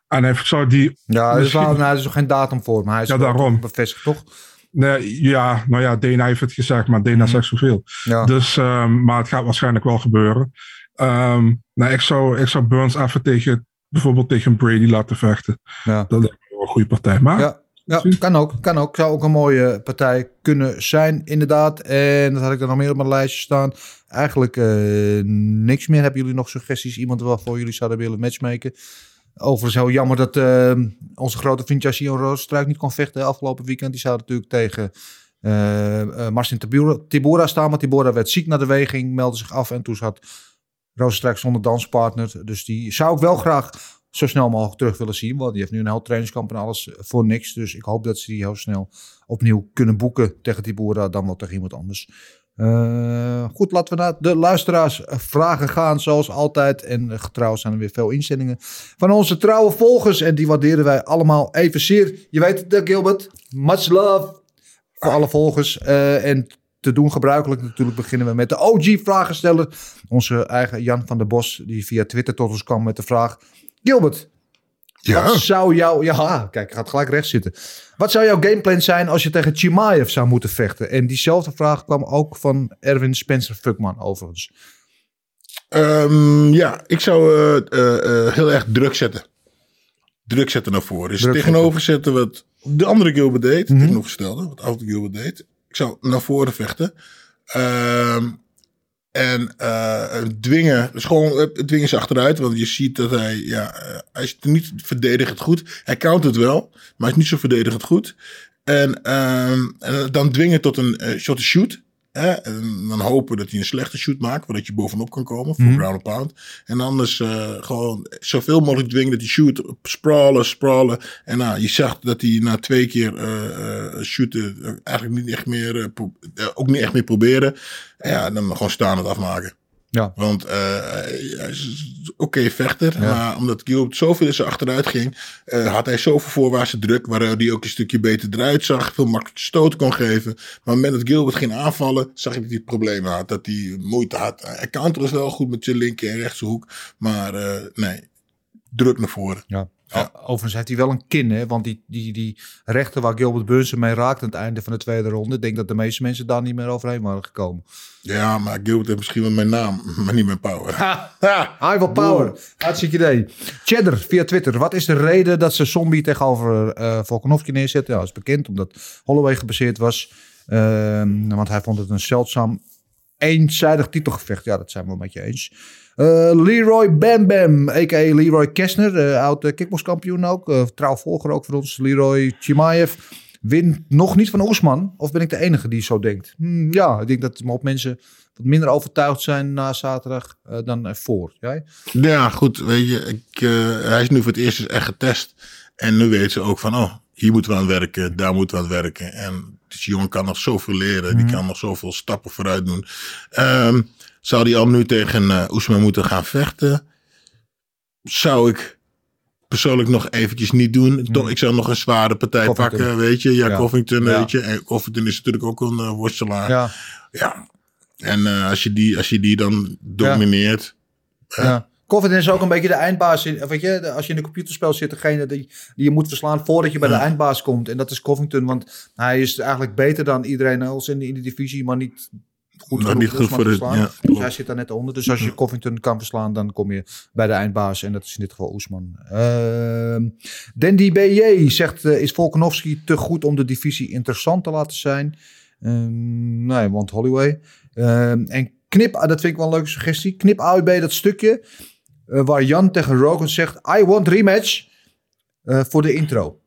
En hij zou die... Ja, er is, wel, nou, er is nog geen datum voor, maar hij is Ja, daarom. bevestigd, toch? Nee, ja, nou ja, Dana heeft het gezegd, maar Dana zegt zoveel. Ja. Dus, ehm, maar het gaat waarschijnlijk wel gebeuren. Ehm, nou, ik zou, ik zou Burns even tegen, bijvoorbeeld tegen Brady laten vechten. Ja. Dat lijkt me wel een goede partij. Maar Ja, ja kan ook. Kan ook. Zou ook een mooie partij kunnen zijn, inderdaad. En dat had ik er nog meer op mijn lijstje staan. Eigenlijk eh, niks meer. Hebben jullie nog suggesties? Iemand waarvoor jullie zouden willen matchmaken? Overigens heel jammer dat eh, onze grote vriend Jasion Roosstruik niet kon vechten afgelopen weekend. Die zou natuurlijk tegen eh, Marcin Tibura, Tibura staan. Maar Tibura werd ziek na de weging, meldde zich af. En toen zat Roosstruik zonder danspartner. Dus die zou ik wel graag zo snel mogelijk terug willen zien. Want die heeft nu een heel trainingskamp en alles voor niks. Dus ik hoop dat ze die heel snel opnieuw kunnen boeken tegen Tibura. Dan wel tegen iemand anders. Eh, goed, laten we naar de luisteraars vragen gaan, zoals altijd. En getrouw zijn er weer veel inzendingen van onze trouwe volgers. En die waarderen wij allemaal evenzeer. Je weet het, Gilbert. Much love voor alle volgers. En te doen gebruikelijk natuurlijk beginnen we met de OG-vragensteller. Onze eigen Jan van der Bos, die via Twitter tot ons kwam met de vraag... Gilbert, Ja. wat zou jouw... Ja, kijk, gaat gelijk rechts zitten. Wat zou jouw gameplan zijn als je tegen Chimaev zou moeten vechten? En diezelfde vraag kwam ook van Erwin Spencer Fuckman overigens. Ehm, ja, ik zou eh, eh, eh, heel erg druk zetten. Druk zetten naar voren. Dus Druk tegenover zetten wat de andere Gilbert deed. Mhm. Tegenovergestelde, wat de oude Gilbert deed. Ik zou naar voren vechten. Ehm, en eh, dwingen, dus gewoon eh, dwingen ze achteruit. Want je ziet dat hij, ja, eh, hij is niet verdedigend goed. Hij countert wel, maar hij is niet zo verdedigend goed. En, ehm, en dan dwingen tot een eh? En dan hopen dat hij een slechte shoot maakt, zodat je bovenop kan komen voor Mhm. ground pound. En anders eh, gewoon zoveel mogelijk dwingen dat hij shoot, sprawlen, sprawlen. En nou, je zag dat hij na twee keer eh, shooten eigenlijk niet echt meer, eh, ook niet echt meer proberen. En ja, dan gewoon staan het afmaken. Ja. Want eh, hij is oké vechter, Ja. maar omdat Gilbert zoveel in zijn achteruit ging, eh, had hij zoveel voorwaartse druk, waardoor hij ook een stukje beter eruit zag, veel makkelijker stoot kon geven. Maar moment dat Gilbert ging aanvallen, zag ik dat hij problemen had, dat hij moeite had. Hij counterde wel goed met zijn linker en rechtse hoek, maar eh, nee, druk naar voren. Ja. Ja, overigens heeft hij wel een kin, hè? Want die, die, die rechter waar Gilbert Burns mee raakt aan het einde van de tweede ronde, ik denk dat de meeste mensen daar niet meer overheen waren gekomen. Ja, maar Gilbert heeft misschien wel mijn naam, maar niet mijn power. High will power. Hartstikke idee. Cheddar via Twitter. Wat is de reden dat ze Zombie tegenover eh Volkanovski neerzetten? Ja, dat is bekend, omdat Holloway gebaseerd was. Ehm, want hij vond het een zeldzaam eenzijdig titelgevecht. Ja, dat zijn we met je eens. Eh, Leroy Bam Bam, a.k.a. Leroy Kessner, oud kickbokskampioen ook. eh trouw volger ook voor ons. Leroy Chimaev wint nog niet van Oesman. Of ben ik de enige die zo denkt? Hmm, ja, ik denk dat maar op mensen wat minder overtuigd zijn na zaterdag eh, dan ervoor. Jij? Ja, goed. Weet je, ik, hij is nu voor het eerst dus echt getest. En nu weten ze ook van, oh, hier moeten we aan werken, daar moeten we aan werken. En dus die jongen kan nog zoveel leren, die Mhm. kan nog zoveel stappen vooruit doen. Ehm, zou die al nu tegen Oesman moeten gaan vechten? Zou ik persoonlijk nog eventjes niet doen. Toch, ik zou nog een zware partij. Covington. pakken, weet je. Ja, Ja. Covington, Ja. weet je. En Covington is natuurlijk ook een eh, worstelaar. Ja. Ja. En eh, als, je die, als je die dan domineert... Ja. Covington is ook een beetje de eindbaas. In, weet je, als je in een computerspel zit, degene die, die je moet verslaan voordat je bij de eindbaas komt. En dat is Covington, want hij is eigenlijk beter dan iedereen else in in de divisie, maar niet goed genoeg niet goed voor verslaan. ja, dus hij zit daar net onder. Dus als je Covington kan verslaan, dan kom je bij de eindbaas. En dat is in dit geval Oesman. Ehm Dandy BJ zegt, eh, is Volkanovski te goed om de divisie interessant te laten zijn? Ehm, nee, want Holloway. Ehm, en knip, ah, dat vind ik wel een leuke suggestie. Knip AUB dat stukje eh, waar Jan tegen Rogan zegt: I want rematch eh, voor de intro.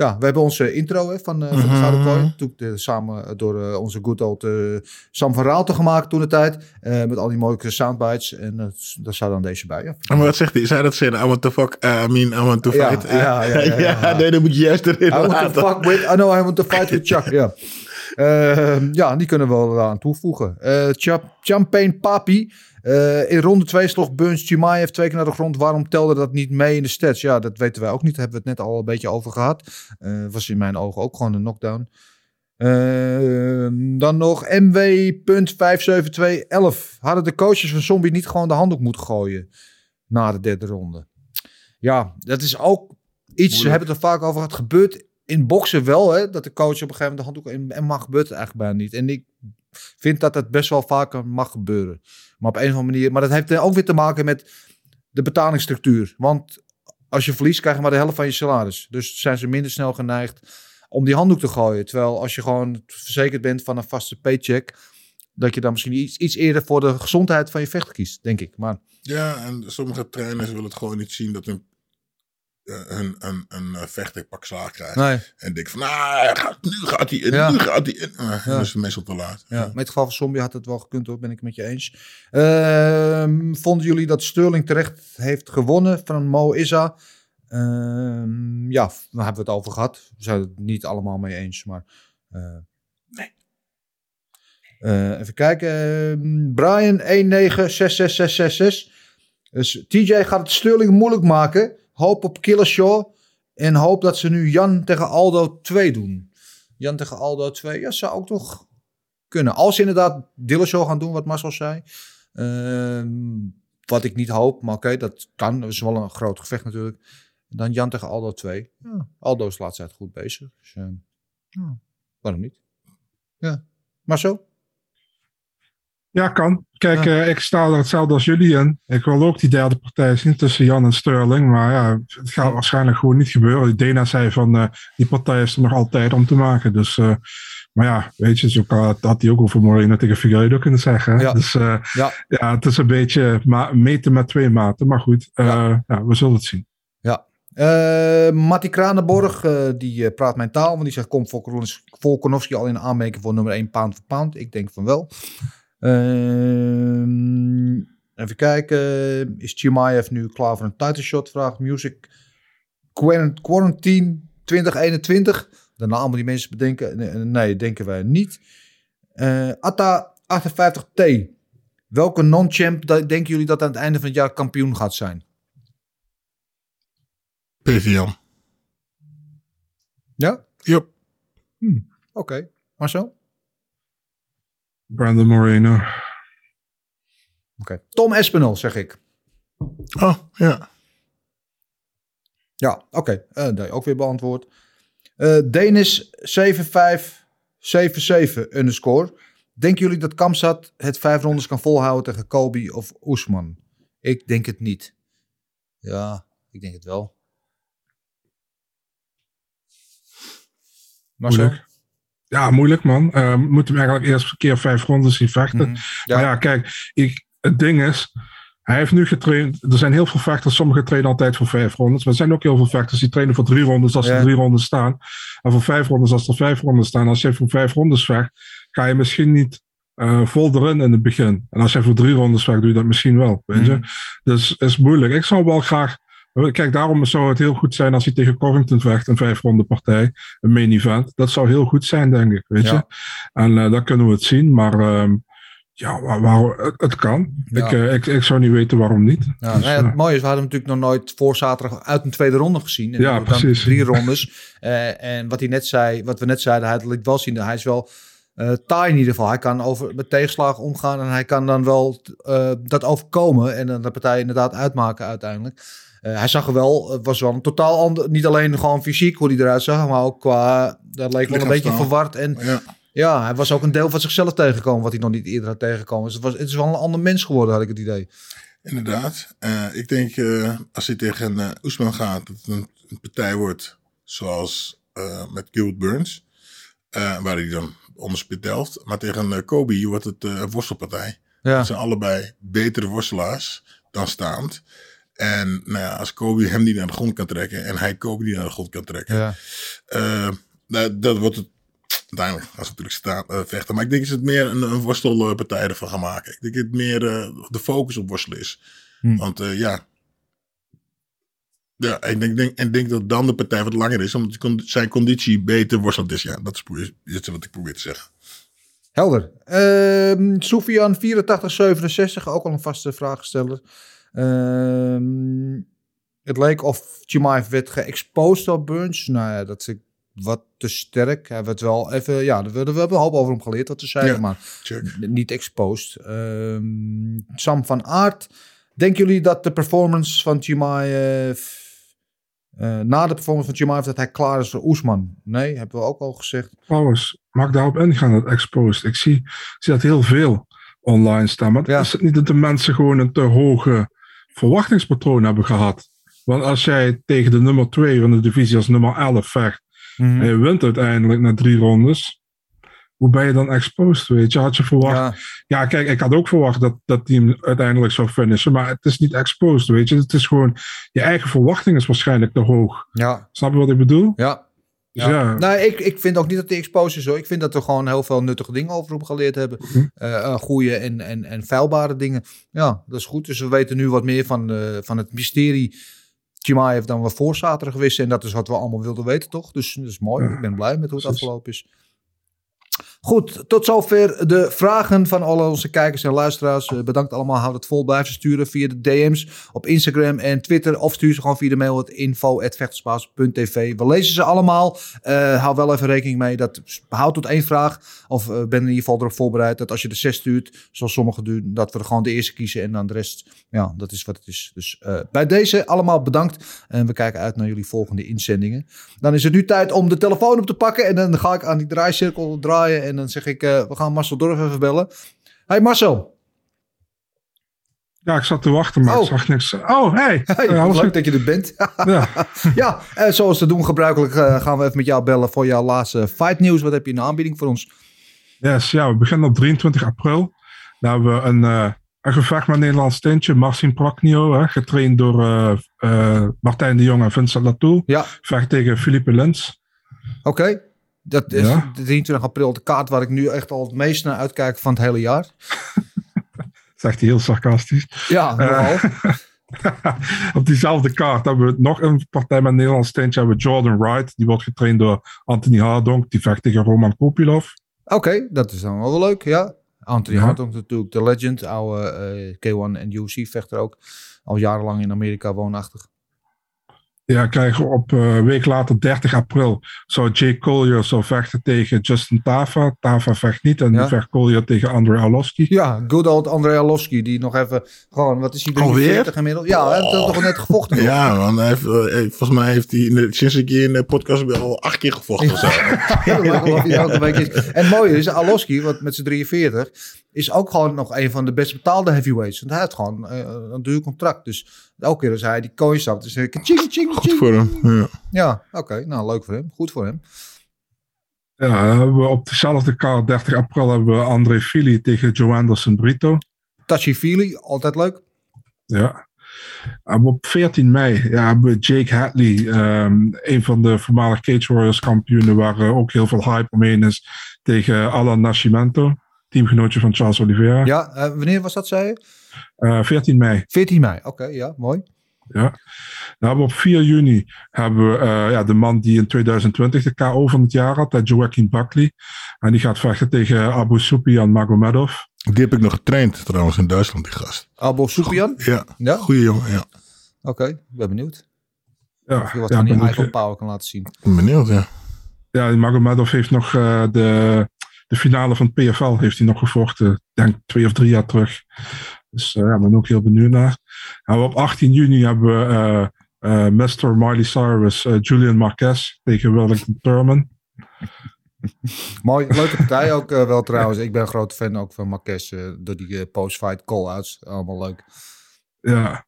Ja, we hebben onze intro hè, van, eh van de Mhm. Gouden Kooi. Toen eh, samen door eh, onze good old Sam van Raalte gemaakt toen de tijd. met al die mooie soundbites. En daar staat dan deze bij. Ja. Maar wat zegt hij? Zei dat zin? I want to fuck, uh, I mean, I want to Ja, fight. ja, ja, ja, ja. nee, dan moet je juist erin I want to fuck with, I know I want to fight with Chuck. Ja, ja die kunnen we wel aan toevoegen. Cha- Champagne Papi. Eh, in ronde 2 sloeg Burns Chimaev twee keer naar de grond. Waarom telde dat niet mee in de stats? Ja, dat weten wij ook niet. Daar hebben we het net al een beetje over gehad. Eh, was in mijn ogen ook gewoon een knockdown. Ehm, dan nog MW.57211. Hadden de coaches van Zombie niet gewoon de handdoek moeten gooien na de derde ronde? Ja, dat is ook iets, we hebben het er vaak over gehad. Gebeurt in boksen wel, hè, dat de coach op een gegeven moment de handdoek in en mag gebeurt het eigenlijk bijna niet. En ik vind dat dat best wel vaker mag gebeuren. Maar op een of andere manier, maar dat heeft ook weer te maken met de betalingsstructuur. Want als je verliest, krijg je maar de helft van je salaris. Dus zijn ze minder snel geneigd om die handdoek te gooien. Terwijl als je gewoon verzekerd bent van een vaste paycheck, dat je dan misschien iets, iets eerder voor de gezondheid van je vechter kiest, denk ik. Maar Ja, en sommige trainers willen het gewoon niet zien dat hun, hun, een, een eh, vechter pak slaag krijgt. Nee. En denk van, nou, gaat, nu gaat hij in, Ja. nu gaat hij in. Uh, Ja. Dat is meestal te laat. Ja, met het geval van Zombie had het wel gekund hoor, ben ik het met je eens. Ehm, vonden jullie dat Sterling terecht heeft gewonnen van Mo Issa? Ehm, ja, daar hebben we het over gehad. We zijn het niet allemaal mee eens, maar... eh, Eh, even kijken. ehm, Brian 1966666. Dus TJ gaat het Sterling moeilijk maken. Hoop op Killershaw. En hoop dat ze nu Jan tegen Aldo 2 doen. Jan tegen Aldo 2. Ja, zou ook toch kunnen. Als ze inderdaad Dillashaw gaan doen, wat Marcel zei. Ehm, wat ik niet hoop, maar oké, dat kan. Dat is wel een groot gevecht natuurlijk. Dan Jan tegen Aldo 2. Ja, Aldo is tijd goed bezig. Dus, ehm, ja, waarom niet? Ja. Marcel? Ja, kan. Kijk, Ja. eh, ik sta er hetzelfde als jullie in. Ik wil ook die derde partij zien tussen Jan en Sterling. Maar ja, het gaat waarschijnlijk gewoon niet gebeuren. Dana zei van, eh, die partij is er nog altijd om te maken. Dus, eh, maar ja, weet je, zo kan- had hij ook over Moreno tegen Figueiredo kunnen zeggen. Ja. Dus eh, Ja. ja, het is een beetje meten met twee maten. Maar goed, ja. we zullen het zien. Ja. Matti Kranenborg, die praat mijn taal. Want die zegt, komt Volkanovski- Volkanovski al in aanmerking voor nummer 1 pound voor pound? Ik denk van wel. Ehm, even kijken. Is Chimaev nu klaar voor een title shot? Vraagt Music. Quarant- Quarantine 2021. De namen die mensen bedenken. Nee, Nee, denken wij niet. Eh, Atta 58T. Welke non-champ denken jullie dat aan het einde van het jaar kampioen gaat zijn? PVM. Ja? Yep. Oké. Marcel? Brandon Moreno. Oké. Tom Espinel, zeg ik. Oh, ja. Ja, oké. Eh nee, ook weer beantwoord. Eh Denis 7577 underscore. Denken jullie dat Kamsat het vijf rondes kan volhouden tegen Kobe of Oesman? Ik denk het niet. Ja, ik denk het wel. Marcel? Ja, moeilijk man. We moeten hem eigenlijk eerst een keer vijf rondes zien vechten. Mhm. Ja. Maar ja, kijk, ik, het ding is, hij heeft nu getraind. Er zijn heel veel vechters, sommigen trainen altijd voor vijf rondes. Maar er zijn ook heel veel vechters die trainen voor drie rondes als Ja. er drie rondes staan. En voor vijf rondes als er vijf rondes staan. Als je voor vijf rondes vecht, ga je misschien niet eh, vol erin in het begin. En als je voor drie rondes vecht, doe je dat misschien wel. Weet je? Mhm. Dus is moeilijk. Ik zou wel graag. Kijk, daarom zou het heel goed zijn als hij tegen Covington vecht, een vijf ronde partij, een main event. Dat zou heel goed zijn, denk ik. Weet Ja. je? En dan kunnen we het zien. Maar ehm, ja, waar, waar- het, het kan. Ja. Ik, eh, ik, ik zou niet weten waarom niet. Ja, Dus, ja, eh, het mooie is, we hadden hem natuurlijk nog nooit voor zaterdag uit een tweede ronde gezien. En Ja, precies. Drie rondes. En wat hij net zei, wat we net zeiden, hij liet wel zien dat hij is wel eh taai in ieder geval. Hij kan over, met tegenslagen omgaan en hij kan dan wel dat overkomen en dan de partij inderdaad uitmaken uiteindelijk. Eh, hij zag er wel, het was wel een totaal ander, niet alleen gewoon fysiek hoe hij eruit zag, maar ook qua, dat leek wel een beetje verward. En Ja. ja, hij was ook een deel van zichzelf tegengekomen, wat hij nog niet eerder had tegengekomen. Dus het, was, het is wel een ander mens geworden, had ik het idee. Inderdaad. Eh, ik denk eh, als hij tegen uh, Oesman gaat, dat het een, een partij wordt zoals met Gilbert Burns. waar hij dan onderspit delft. Maar tegen Kobe wordt het een worstelpartij. Ja. Het zijn allebei betere worstelaars dan staand. En nou ja, als Kobe hem niet naar de grond kan trekken en hij Kobe niet naar de grond kan trekken. Ja. eh, dat, dat wordt het uiteindelijk als we natuurlijk staan, eh, vechten. Maar ik denk dat het meer een, een worstelpartij ervan gaan maken. Ik denk dat het meer eh, de focus op worstelen is. Hm. Want ja. Ja, ik denk, denk, en denk dat dan de partij wat langer is, omdat zijn conditie beter worstelend is. Ja, dat is, is wat ik probeer te zeggen. Helder. Ehm Sofian 8467, ook al een vaste vraagsteller. Ehm, het leek of Chimaev werd geëxposed op Burns. Nou ja, dat is wat te sterk. Hij werd wel even, ja, we, we hebben een hoop over hem geleerd wat te zeggen, Ja, maar check. niet exposed. Ehm, Sam van Aert, denken jullie dat de performance van Chimaev, eh, na de performance van Chimaev, dat hij klaar is voor Oesman? Nee, hebben we ook al gezegd. Trouwens, mag ik daarop ingaan, dat exposed? Ik zie, ik zie dat heel veel online staan. Maar Ja. is het niet dat de mensen gewoon een te hoge verwachtingspatroon hebben gehad? Want als jij tegen de nummer 2 van de divisie als nummer 11 vecht, en je wint uiteindelijk na drie rondes, hoe ben je dan exposed, weet je? Had je verwacht... Ja, Ja, kijk, ik had ook verwacht dat dat team uiteindelijk zou finishen, maar het is niet exposed, weet je? Het is gewoon, je eigen verwachting is waarschijnlijk te hoog. ja, Snap je wat ik bedoel? ja. Ja. ja, Nee, ik, ik vind ook niet dat hij exposed is hoor. Ik vind dat we gewoon heel veel nuttige dingen over hem geleerd hebben. Mhm. Eh, eh, goede en, en, en vuilbare dingen. Ja, dat is goed. Dus we weten nu wat meer van, eh, van het mysterie Chimaev dan we voor zaterdag wisten. En dat is wat we allemaal wilden weten, toch? Dus dat is mooi. Ja, ik ben blij met hoe het precies. afgelopen is. Goed, tot zover de vragen van alle onze kijkers en luisteraars. Eh, bedankt allemaal. Houd het vol. Blijf ze sturen via de DM's op Instagram en Twitter. Of stuur ze gewoon via de mail het info.vechtersbaas.tv. We lezen ze allemaal. Eh, hou wel even rekening mee. Dat houd tot één vraag. Of eh, ben in ieder geval erop voorbereid dat als je de zes stuurt, zoals sommigen doen, dat we er gewoon de eerste kiezen en dan de rest. Ja, dat is wat het is. Dus bij deze allemaal bedankt. En we kijken uit naar jullie volgende inzendingen. Dan is het nu tijd om de telefoon op te pakken. En dan ga ik aan die draaicirkel draaien. En dan zeg ik, eh, we gaan Marcel Dorf even bellen. Hey Marcel. Ja, ik zat te wachten, maar Oh. ik zag niks. Oh, hey. Hey, alles leuk dat je er bent. Ja. ja, eh, zoals te doen gebruikelijk gaan we even met jou bellen voor jouw laatste fight nieuws. Wat heb je in de aanbieding voor ons? Yes, ja, we beginnen op 23 april. Dan hebben we een, eh een gevecht met een Nederlands tintje. Marcin Praknio, hè, getraind door Martijn de Jong en Vincent Latour. Ja. Vecht tegen Philippe Lens. Oké. Dat is Ja. de 23 april de kaart waar ik nu echt al het meest naar uitkijk van het hele jaar. Zegt hij heel sarcastisch. Ja, nogal. op diezelfde kaart hebben we nog een partij met een Nederlands tintje. Hebben we Jordan Wright. Die wordt getraind door Anthony Hardonk. Die vecht tegen Roman Kopilov. Oké, dat is dan wel leuk, ja. Anthony Ja. Hardonk natuurlijk, de legend, oude eh, K1 en UFC vechter ook. Al jarenlang in Amerika woonachtig. Ja, krijgen we op eh, een week later, 30 april, zou Jake Collier zou vechten tegen Justin Tava. Tava vecht niet en Ja. nu vecht Collier tegen Andrei Arlovski. Ja, good old Andrei Arlovski, die nog even, gewoon, wat is hij, 43 inmiddels? Ja, hij heeft toch net gevochten. Ja, man. Hij heeft, eh, volgens mij heeft hij in de- sinds ik hier in de podcast ben al acht keer gevochten. of zo. Ja, elke week is. En het mooie is, Alowski, wat met zijn 43, is ook gewoon nog een van de best betaalde heavyweights. Want hij heeft gewoon eh, een duur contract. Dus elke keer als hij die kooi stapt, is het ching, ching, Goed voor hem. Ja. Ja, oké. nou, leuk voor hem. Goed voor hem. Ja, we op dezelfde kaart, 30 april, hebben we André Fili tegen Joe Anderson Brito. Tachi Feely, altijd leuk. Ja. En op 14 mei ja, hebben we Jake Hadley, ehm, een van de voormalige Cage Warriors kampioenen, waar eh, ook heel veel hype omheen is, tegen Alan Nascimento, teamgenootje van Charles Oliveira. Ja, eh, wanneer was dat, zei je? Eh, 14 mei. 14 mei, oké, ja, mooi. Ja. Dan hebben we op 4 juni hebben we eh, ja, de man die in 2020 de KO van het jaar had, eh, Joaquin Buckley. En die gaat vechten tegen Abu Supian Magomedov. Die heb ik nog getraind trouwens in Duitsland, die gast. Abo Soupian? Ja, Ja? goeie jongen. Ja. Oké, ik ben benieuwd. Ja, Of je wat ja, van die eigen eh, power kan laten zien. Ik ben benieuwd, ja. ja, Magomedov heeft nog eh, de, de finale van het PFL heeft hij nog gevochten. Ik denk twee of drie jaar terug. Dus eh, ja, ik ben ook heel benieuwd naar. En op 18 juni hebben we eh, eh, Mr. Miley Cyrus, Julian Marquez tegen Wellington Thurman. Mooi, leuke partij ook wel trouwens. Ik ben een grote fan ook van Marquez. door die post-fight call-outs. Allemaal leuk. Ja.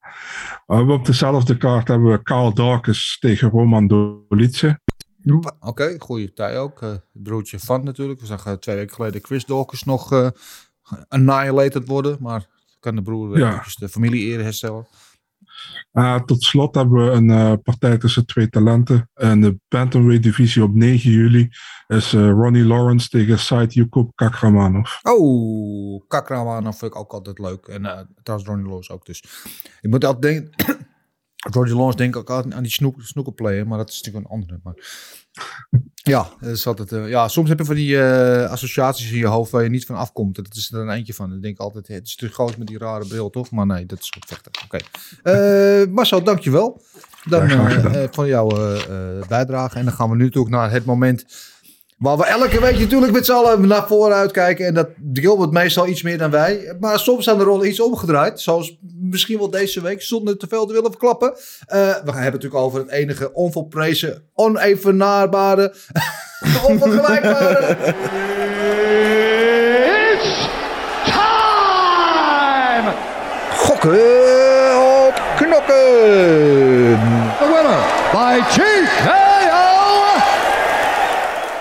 Op dezelfde kaart hebben we Carl Dawkins tegen Roman Dolice. Oké, goede partij ook. Broertje van natuurlijk. We zagen twee weken geleden Chris Dawkins nog annihilated worden. Maar kan de broer Ja. eventjes de familie-eer herstellen. Uh, tot slot hebben we een eh, partij tussen twee talenten. En de Bantamweight divisie op 9 juli is eh, Ronnie Lawrence tegen Said Yukub Kakramanov. Oh, Kakramanov vind ik ook altijd leuk. En eh trouwens Ronnie Lawrence ook dus. Ik moet altijd denken... Ronnie Lawrence denk ik ook aan die snoek, snookerplayer. Maar dat is natuurlijk een andere. Maar... Ja, dat is altijd, eh, ja, soms heb je van die eh, associaties in je hoofd waar je niet van afkomt. Dat is er een eentje van. Dan denk ik altijd, het is te groot met die rare bril, toch? Maar nee, dat is goed vechter. Oké. Eh, Marcel, dankjewel. Dan, Ja, van jouw bijdrage. En dan gaan we nu natuurlijk naar het moment Waar we elke week natuurlijk met z'n allen naar voren uitkijken. En dat Gilbert meestal iets meer dan wij. Maar soms zijn de rollen iets omgedraaid. Zoals misschien wel deze week, zonder te veel te willen verklappen. Eh, we gaan hebben het natuurlijk over het enige onvolprezen, onevenaarbare, onvergelijkbare. It's time! Gokken op knokken. The winner by TKO!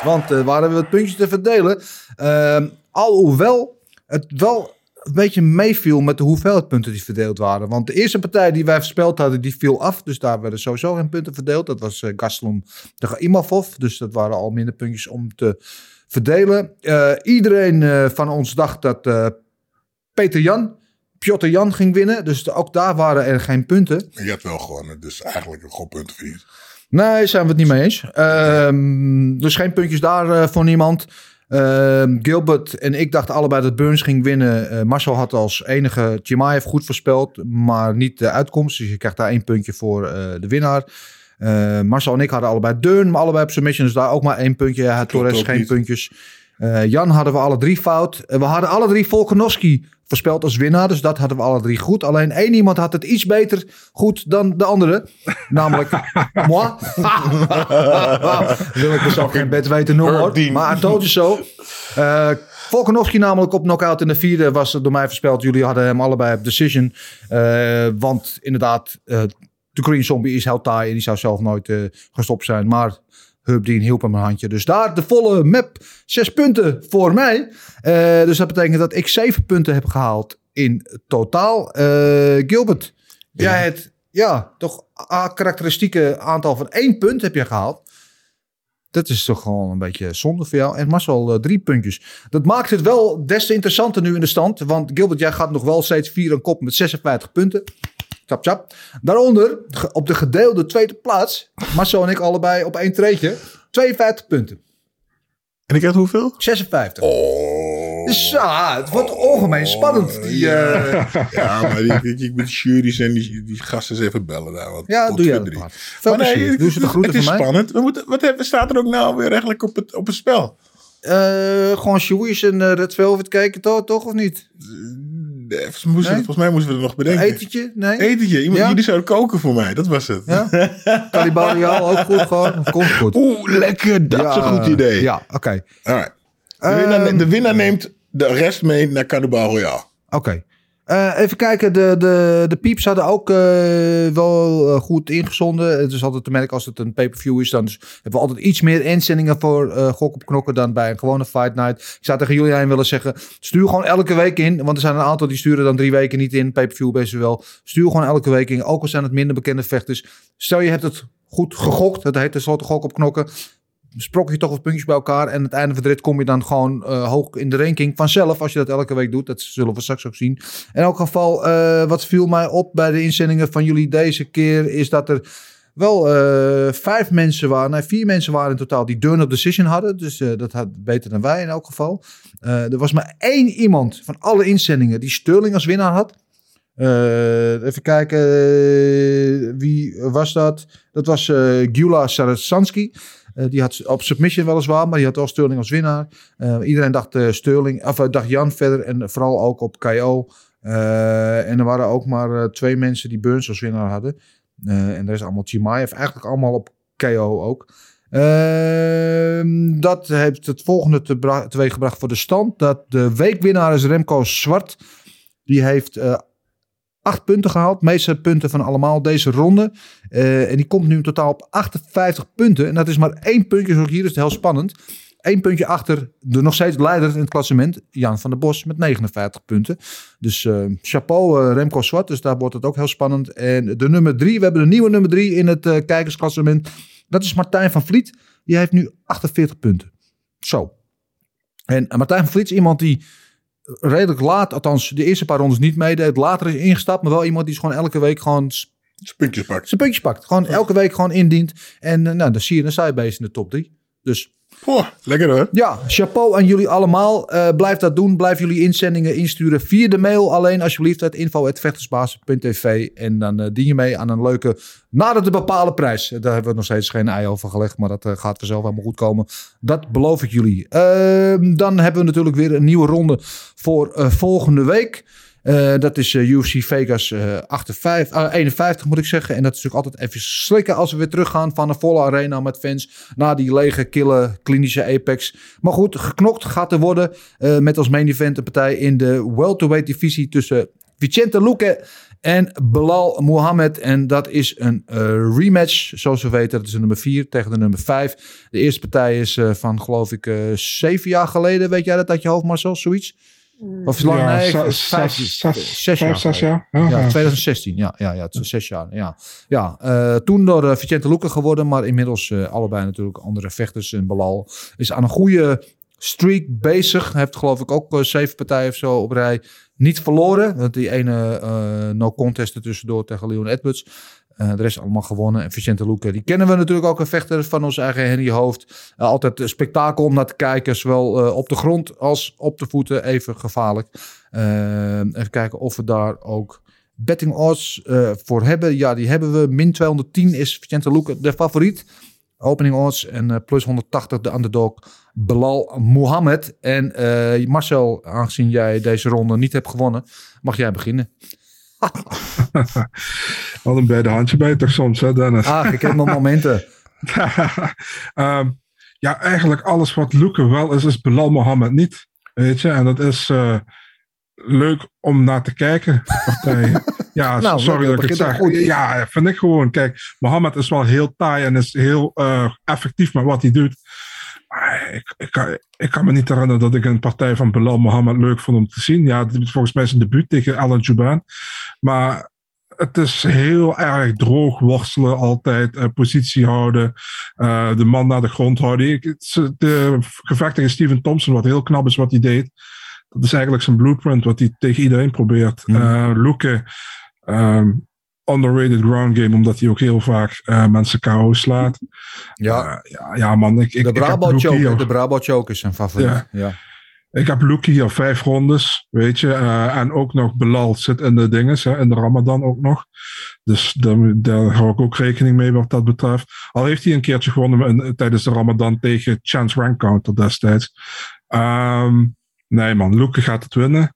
Want uh, waar hebben we het puntje te verdelen? Uh, alhoewel het wel een beetje meeviel met de hoeveelheid punten die verdeeld waren. Want de eerste partij die wij verspeeld hadden, die viel af. Dus daar werden sowieso geen punten verdeeld. Dat was uh, Gastelum Imavov. Dus dat waren al minder puntjes om te verdelen. Uh, iedereen van ons dacht dat Peter Jan, Piotr Jan ging winnen. Dus ook daar waren er geen punten. Je hebt wel gewonnen, dus eigenlijk een goed punt verdiend. Nee, zijn we het niet mee eens. Uh, dus geen puntjes daar uh, voor niemand. Ehm, Gilbert en ik dachten allebei dat Burns ging winnen. Eh, Marcel had als enige Chimaev goed voorspeld, maar niet de uitkomst. Dus je krijgt daar één puntje voor eh, de winnaar. Eh, Marcel en ik hadden allebei Deun, maar allebei op submission. Dus daar ook maar één puntje. Hij had Torres geen niet. puntjes. Jan hadden we alle drie fout. We hadden alle drie Volkanovski voorspeld als winnaar. Dus dat hadden we alle drie goed. Alleen één iemand had het iets beter goed dan de andere. Namelijk moi. Wil ik mezelf geen bed weten noemen hoor. Maar I told you so. Eh Volkanovski namelijk op knockout in de vierde was door mij voorspeld. Jullie hadden hem allebei op decision. Eh, want inderdaad, eh, de Green Zombie is heel taai. En die zou zelf nooit gestopt zijn. Maar Herb Dean hielp hem een handje. Dus daar de volle map. Zes punten voor mij. Eh, dus dat betekent dat ik zeven punten heb gehaald in totaal. Eh, Gilbert, jij het ja, toch een karakteristieke aantal van één punt heb je gehaald. Dat is toch gewoon een beetje zonde voor jou. En Marcel, eh, drie puntjes. Dat maakt het wel des te interessanter nu in de stand. Want Gilbert, jij gaat nog wel steeds vier een kop met 56 punten. Chap, chap. Daaronder, op de gedeelde tweede plaats, Marcel en ik allebei op één treetje, 52 punten. En ik krijg hoeveel? 56. Oh. Dus ja, het wordt ongemeen spannend. Die, eh, Ja, maar die, die, ik moet die jury's en die, die gasten eens even bellen daar. Want Ja, doe jij dat maar. Nee, het, Doe ze de groeten het is spannend. We moeten, wat, staat er ook nou weer eigenlijk op het, op het spel? eh, gewoon Shoei's en uh, Red Velvet kijken, toch, toch of niet? Volgens, moesten, Nee? volgens mij moesten we er nog bedenken. Etentje? Nee? Etentje. Iemand, Ja? Jullie zouden koken voor mij. Dat was het. Ja? Cannibal Royale ook goed gewoon. Komt goed. Oeh, lekker. Dat is een goed idee. Ja, oké. Alright. De, winnaar, Ehm, de winnaar neemt de rest mee naar Cannibal Royale. Oké. Eh, even kijken, de, de, de pieps hadden ook eh, wel eh, goed ingezonden. Het is altijd te merken als het een pay-per-view is. Dan hebben we altijd iets meer inzendingen voor Gok op Knokken dan bij een gewone Fight Night. Ik zou tegen jullie aan willen zeggen, stuur gewoon elke week in. Want er zijn een aantal die sturen dan drie weken niet in. Pay-per-view best wel. Stuur gewoon elke week in. Ook al zijn het minder bekende vechters. Stel je hebt het goed gegokt. Dat heet tenslotte Gok op Knokken. Sprok je toch wat puntjes bij elkaar. En aan het einde van de rit kom je dan gewoon eh, hoog in de ranking vanzelf. Als je dat elke week doet. Dat zullen we straks ook zien. In elk geval, eh, wat viel mij op bij de inzendingen van jullie deze keer. Is dat er wel eh, vijf mensen waren. Nee, vier mensen waren in totaal die of Decision hadden. Dus dat had beter dan wij in elk geval. Er was maar één iemand van alle inzendingen die Sterling als winnaar had. Even kijken, wie was dat? Dat was Gyula Sarasansky. Eh, die had op submission weliswaar, maar die had wel Sterling als winnaar. Eh, iedereen dacht uh, Sterling, of dacht Jan verder en vooral ook op KO. En er waren ook maar twee mensen die Burns als winnaar hadden. En er is allemaal Chimaev, eigenlijk allemaal op KO ook. Ehm, dat heeft het volgende te teweeggebracht voor de stand. Dat de weekwinnaar is Remco Zwart. Die heeft acht punten gehaald. Meeste punten van allemaal deze ronde. Uh, en die komt nu in totaal op 58 punten. En dat is maar één puntje, zoals hier is het heel spannend. Eén puntje achter de nog steeds leider in het klassement, Jan van der Bos, met 59 punten. Dus uh, chapeau uh, Remco Zwart, dus daar wordt het ook heel spannend. En de nummer drie, we hebben een nieuwe nummer drie in het kijkersklassement. Dat is Martijn van Vliet. Die heeft nu 48 punten. Zo. En Martijn van Vliet is iemand die redelijk laat, althans de eerste paar rondes niet meedeed. Later is ingestapt, maar wel iemand die is gewoon elke week gewoon... Zijn puntjes pakt. Zijn puntjes pakt. Gewoon elke week gewoon indient. En nou, dan zie je een Sidebase in de top drie. Dus... Lekker hoor. Ja, chapeau aan jullie allemaal. Uh, blijf dat doen. Blijf jullie inzendingen insturen via de mail. Alleen alsjeblieft het info.vechtersbasis.tv. En dan uh, dien je mee aan een leuke, nadat de bepaalde prijs. Daar hebben we nog steeds geen ei over gelegd. Maar dat uh, gaat vanzelf helemaal goed komen. Dat beloof ik jullie. Ehm, dan hebben we natuurlijk weer een nieuwe ronde voor eh, volgende week. Uh, dat is uh, UFC Vegas uh, 58, 51 moet ik zeggen. En dat is natuurlijk altijd even slikken als we weer teruggaan van een volle arena met fans. Na die lege, kille, klinische Apex. Maar goed, geknokt gaat er worden. met als main event een partij in de welterweight divisie tussen Vicente Luque en Belal Mohammed. En dat is een rematch, zoals we weten. Dat is de nummer 4 tegen de nummer 5. De eerste partij is van, geloof ik, uh, zeven jaar geleden. Weet jij dat uit je hoofd, Marcel? Zoiets? Of is lang? Ja, nee, zes- vijf, zes- zes, zes- jaar. zes jaar. Ja, Ja, ja. 2016. Ja, ja, ja het is zes jaar. Ja, ja eh, toen door uh, Vicente Luque geworden, maar inmiddels eh, allebei natuurlijk andere vechters. En Balal is aan een goede streak bezig. Heeft geloof ik ook eh, zeven partijen of zo op rij niet verloren. Want die ene eh, no contest er tussendoor tegen Leon Edwards. Eh, de rest allemaal gewonnen. En Vicente Luque, die kennen we natuurlijk ook. Een vechter van ons eigen Henry Hoofd. Eh, altijd een spektakel om naar te kijken. Zowel eh, op de grond als op de voeten. Even gevaarlijk. Even kijken of we daar ook betting odds voor hebben. Ja, die hebben we. Min 210 is Vicente Luque de favoriet. Opening odds en plus 180 de underdog Belal Mohammed. En Marcel, aangezien jij deze ronde niet hebt gewonnen, mag jij beginnen. Wat een beide handje bij toch soms, hè Dennis? Ah, gekende momenten. Ehm, ja, eigenlijk alles wat Luke wel is, is Bilal Mohammed niet. Weet je, en dat is eh, leuk om naar te kijken. Partij. ja, Nou, sorry dat ik het al zeg. goed. Ja, vind ik gewoon. Kijk, Mohammed is wel heel taai en is heel eh, effectief met wat hij doet. Ik, ik, kan, ik kan me niet herinneren dat ik een partij van Bilal Mohammed leuk vond om te zien. Ja, volgens mij zijn debuut tegen Alan Juban. Maar het is heel erg droog worstelen altijd. eh, positie houden. eh, de man naar de grond houden. Ik, is, de gevecht tegen Steven Thompson, wat heel knap is wat hij deed. Dat is eigenlijk zijn blueprint wat hij tegen iedereen probeert. Eh Luke, ehm, underrated ground game, omdat hij ook heel vaak eh, mensen KO slaat. Ja. Eh, ja, ja, man. Ik, ik, De hier- de is zijn favoriet. Ja. Ja. ik heb Luki hier vijf rondes, weet je. eh, en ook nog Belal zit in de dinges, hè, in de Ramadan ook nog. Dus daar, daar hou ik ook rekening mee wat dat betreft. Al heeft hij een keertje gewonnen in- tijdens de Ramadan tegen Chance Rankcounter destijds. Ehm, nee man, Luke gaat het winnen.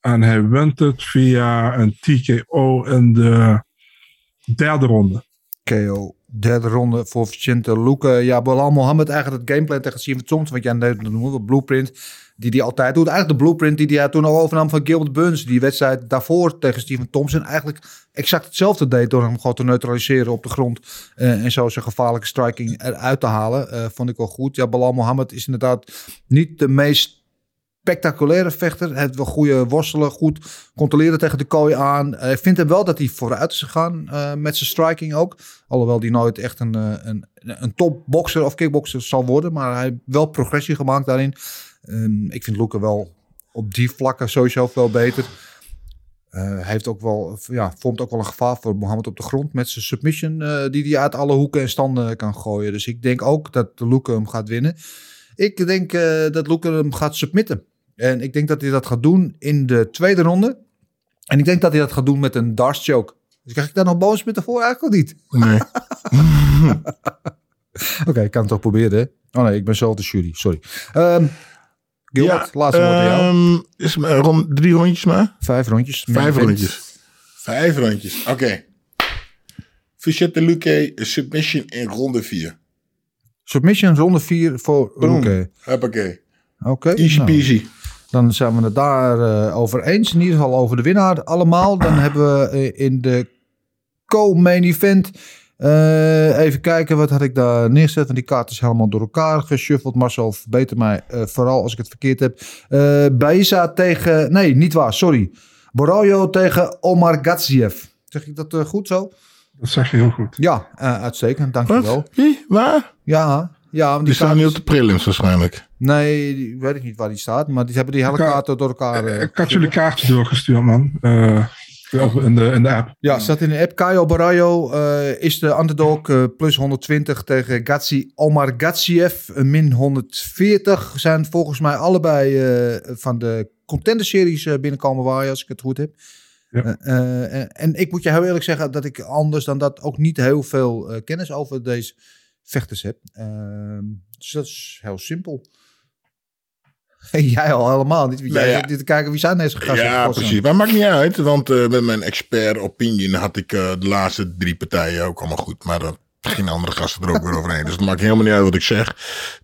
En hij wint het via een TKO in de derde ronde. KO. Derde ronde voor Vicente Luque. Ja, Bilal Mohammed eigenlijk het gameplan tegen Steven Thompson. Wat jij net noemde, de blueprint die hij altijd doet. Eigenlijk de blueprint die hij toen overnam van Gilbert Burns. Die wedstrijd daarvoor tegen Steven Thompson. Eigenlijk exact hetzelfde deed door hem gewoon te neutraliseren op de grond. eh, en zo zijn gevaarlijke striking eruit te halen. Eh, vond ik wel goed. Ja, Bilal Mohammed is inderdaad niet de meest spectaculaire vechter. Heeft wel goede worstelen, goed controleren tegen de kooi aan. Eh, Ik vind hem wel dat hij vooruit is gegaan eh, met zijn striking ook. Alhoewel die nooit echt een, eh, een, een topboxer of kickboxer zal worden. Maar hij heeft wel progressie gemaakt daarin. Ehm, ik vind Luke wel op die vlakken sowieso veel beter. Hij heeft ook wel, ja, vormt ook wel een gevaar voor Mohammed op de grond met zijn submission die hij uit alle hoeken en standen kan gooien. Dus ik denk ook dat Luke hem gaat winnen. Ik denk dat Luke hem gaat submitten. En ik denk dat hij dat gaat doen in de tweede ronde. En ik denk dat hij dat gaat doen met een Darce choke. Dus krijg ik daar nog bonuspunten voor? Eigenlijk niet. Nee. Oké, ik kan het toch proberen. hè? Oh nee, ik ben zelf de jury. Sorry. Ehm Gilbert, laatste woord aan ehm, is maar rond, drie rondjes maar? Vijf rondjes. Vijf rondjes. Vijf rondjes, oké. Vicente Luque, submission in ronde vier. Submission ronde 4 voor. Luque. Hoppakee. Oké. Easy nou, peasy. Dan zijn we het daar eh, over eens. In ieder geval over de winnaar allemaal. Dan hebben we eh, in de co-main event. eh, even kijken, wat had ik daar neergezet? Want die kaart is helemaal door elkaar geshuffeld. Marcel, verbeter mij eh, vooral als ik het verkeerd heb. Eh Baisa tegen... Nee, niet waar, sorry. Borollo tegen Omar Gatsiev. Zeg ik dat eh, goed zo? Dat zeg je heel goed. Ja, eh, uitstekend. Dankjewel. Wat? Wie? Waar? Ja, ja. Die Die staan kaart niet op de prelims waarschijnlijk. Nee, die- weet ik niet waar die staat. Maar die hebben die hele kaarten door elkaar... eh, Ik had jullie kaartje doorgestuurd, man. Eh, in, de, in de app. Ja, staat in de app. Caio Barallo eh, is de underdog eh, plus 120 tegen Gatsi Omar Gatsiev. min 140 zijn volgens mij allebei eh, van de contender series eh, binnenkomen waar als ik het goed heb. Ja. Eh, eh, en, en ik moet je heel eerlijk zeggen dat ik anders dan dat ook niet heel veel eh, kennis over deze vechters heb. Ehm, dus dat is heel simpel. Jij al helemaal niet. Nee, Jij ja. zit te kijken wie zijn deze gasten. Ja, precies. Maar maakt niet uit, want eh, met mijn expert opinion had ik eh, de laatste drie partijen ook allemaal goed. Maar dan beginnen andere gasten er ook weer overheen. Dus het maakt helemaal niet uit wat ik zeg.